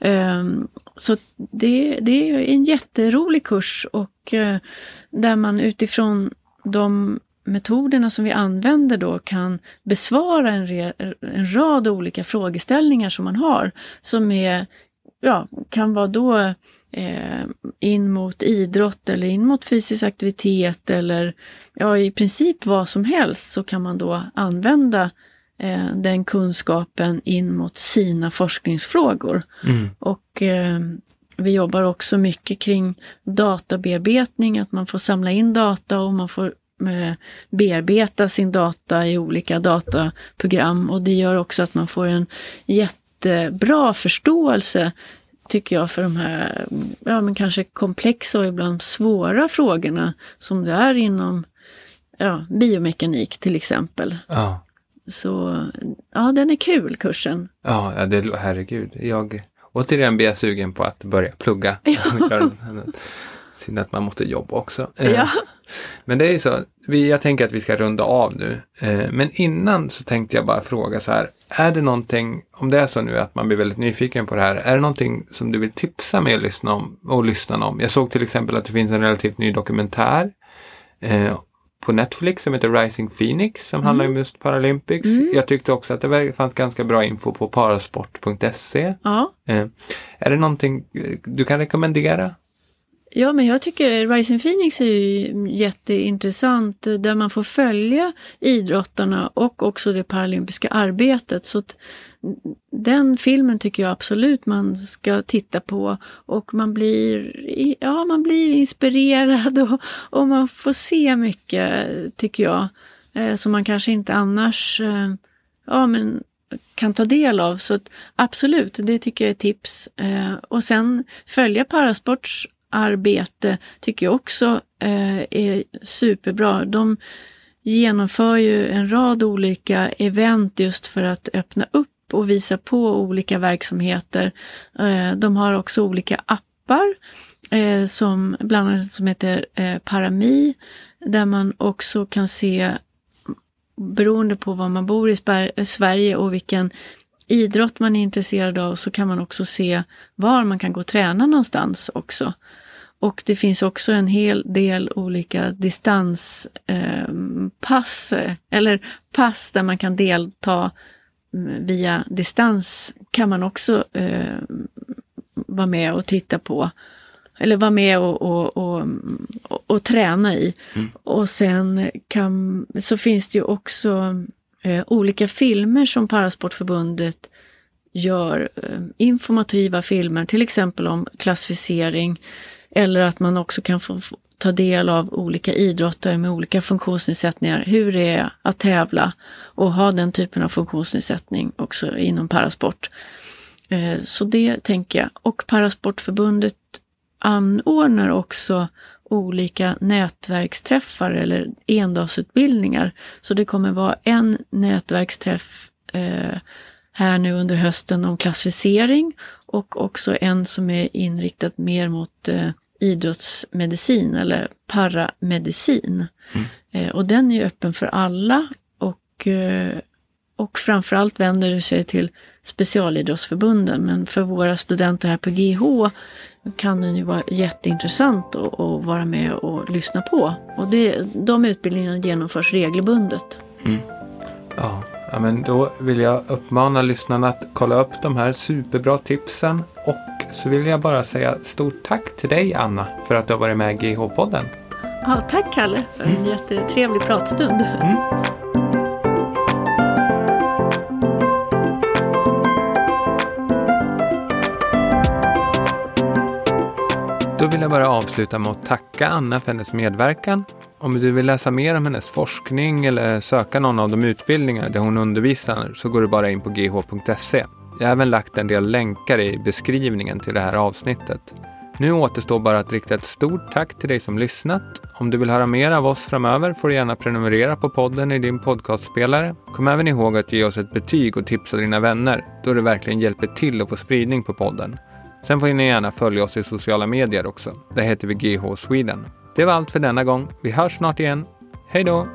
Um, så det, det, är en jätterolig kurs och uh, där man utifrån de metoderna som vi använder då kan besvara en, re, en rad olika frågeställningar som man har som är, ja, kan vara då eh, in mot idrott eller in mot fysisk aktivitet eller ja, i princip vad som helst så kan man då använda eh, den kunskapen in mot sina forskningsfrågor. Mm. Och eh, vi jobbar också mycket kring databearbetning, att man får samla in data och man får eh, bearbeta sin data i olika dataprogram och det gör också att man får en jättebra förståelse tycker jag, för de här ja, men kanske komplexa och ibland svåra frågorna som det är inom ja, biomekanik till exempel. Ja. Så ja, den är kul kursen. Ja, det, herregud. Jag återigen blir jag sugen på att börja plugga. Ja. Synd att man måste jobba också. Ja. Eh, men det är ju så, jag tänker att vi ska runda av nu. Eh, men innan så tänkte jag bara fråga så här, är det någonting, om det är så nu att man blir väldigt nyfiken på det här, är det någonting som du vill tipsa mig och lyssna om? Och lyssna om? Jag såg till exempel att det finns en relativt ny dokumentär eh, på Netflix som heter Rising Phoenix som mm. handlar om just Paralympics. Mm. Jag tyckte också att det fanns ganska bra info på parasport.se. Ja. Är det någonting du kan rekommendera? Ja, men jag tycker Rising Phoenix är ju jätteintressant eh, där man får följa idrottarna och också det paralympiska arbetet. Så den filmen tycker jag absolut man ska titta på och man blir, ja, man blir inspirerad och, och man får se mycket, tycker jag, eh, som man kanske inte annars eh, ja, men kan ta del av. Så absolut, det tycker jag är tips. Eh, och sen följa parasports arbete tycker jag också eh, är superbra. De genomför ju en rad olika event just för att öppna upp och visa på olika verksamheter. Eh, de har också olika appar eh, som bland annat som heter eh, Parami där man också kan se beroende på var man bor i Sverige och vilken idrott man är intresserad av så kan man också se var man kan gå och träna någonstans också. Och det finns också en hel del olika distanspass eh, eller pass där man kan delta mm, via distans kan man också eh, vara med och titta på. Eller vara med och, och, och, och träna i. Mm. Och sen kan, så finns det ju också eh, olika filmer som Parasportförbundet gör. Eh, informativa filmer, till exempel om klassificering eller att man också kan få ta del av olika idrottare med olika funktionsnedsättningar. Hur det är att tävla och ha den typen av funktionsnedsättning också inom parasport. Eh, så det tänker jag. Och Parasportförbundet anordnar också olika nätverksträffar eller endagsutbildningar. Så det kommer vara en nätverksträff eh, här nu under hösten om klassificering och också en som är inriktad mer mot eh, idrottsmedicin eller paramedicin. Mm. Eh, och den är öppen för alla och, eh, och framförallt vänder det sig till specialidrottsförbunden. Men för våra studenter här på GH kan den ju vara jätteintressant att, vara med och lyssna på. Och det, de utbildningarna genomförs regelbundet. Mm. Ja, Ja, men då vill jag uppmana lyssnarna att kolla upp de här superbra tipsen. Och så vill jag bara säga stort tack till dig Anna för att du har varit med i GH-podden. Ja, tack Kalle för en mm. jättetrevlig pratstund. Mm. Då vill jag bara avsluta med att tacka Anna för hennes medverkan om du vill läsa mer om hennes forskning eller söka någon av de utbildningar där hon undervisar så går du bara in på gh.se. Jag har även lagt en del länkar i beskrivningen till det här avsnittet. Nu återstår bara att rikta ett stort tack till dig som lyssnat. Om du vill höra mer av oss framöver får du gärna prenumerera på podden i din podcastspelare. Kom även ihåg att ge oss ett betyg och tipsa dina vänner, då det verkligen hjälper till att få spridning på podden. Sen får ni gärna följa oss i sociala medier också. Där heter vi GH Sweden. Det var allt för denna gång. Vi hörs snart igen. Hej då!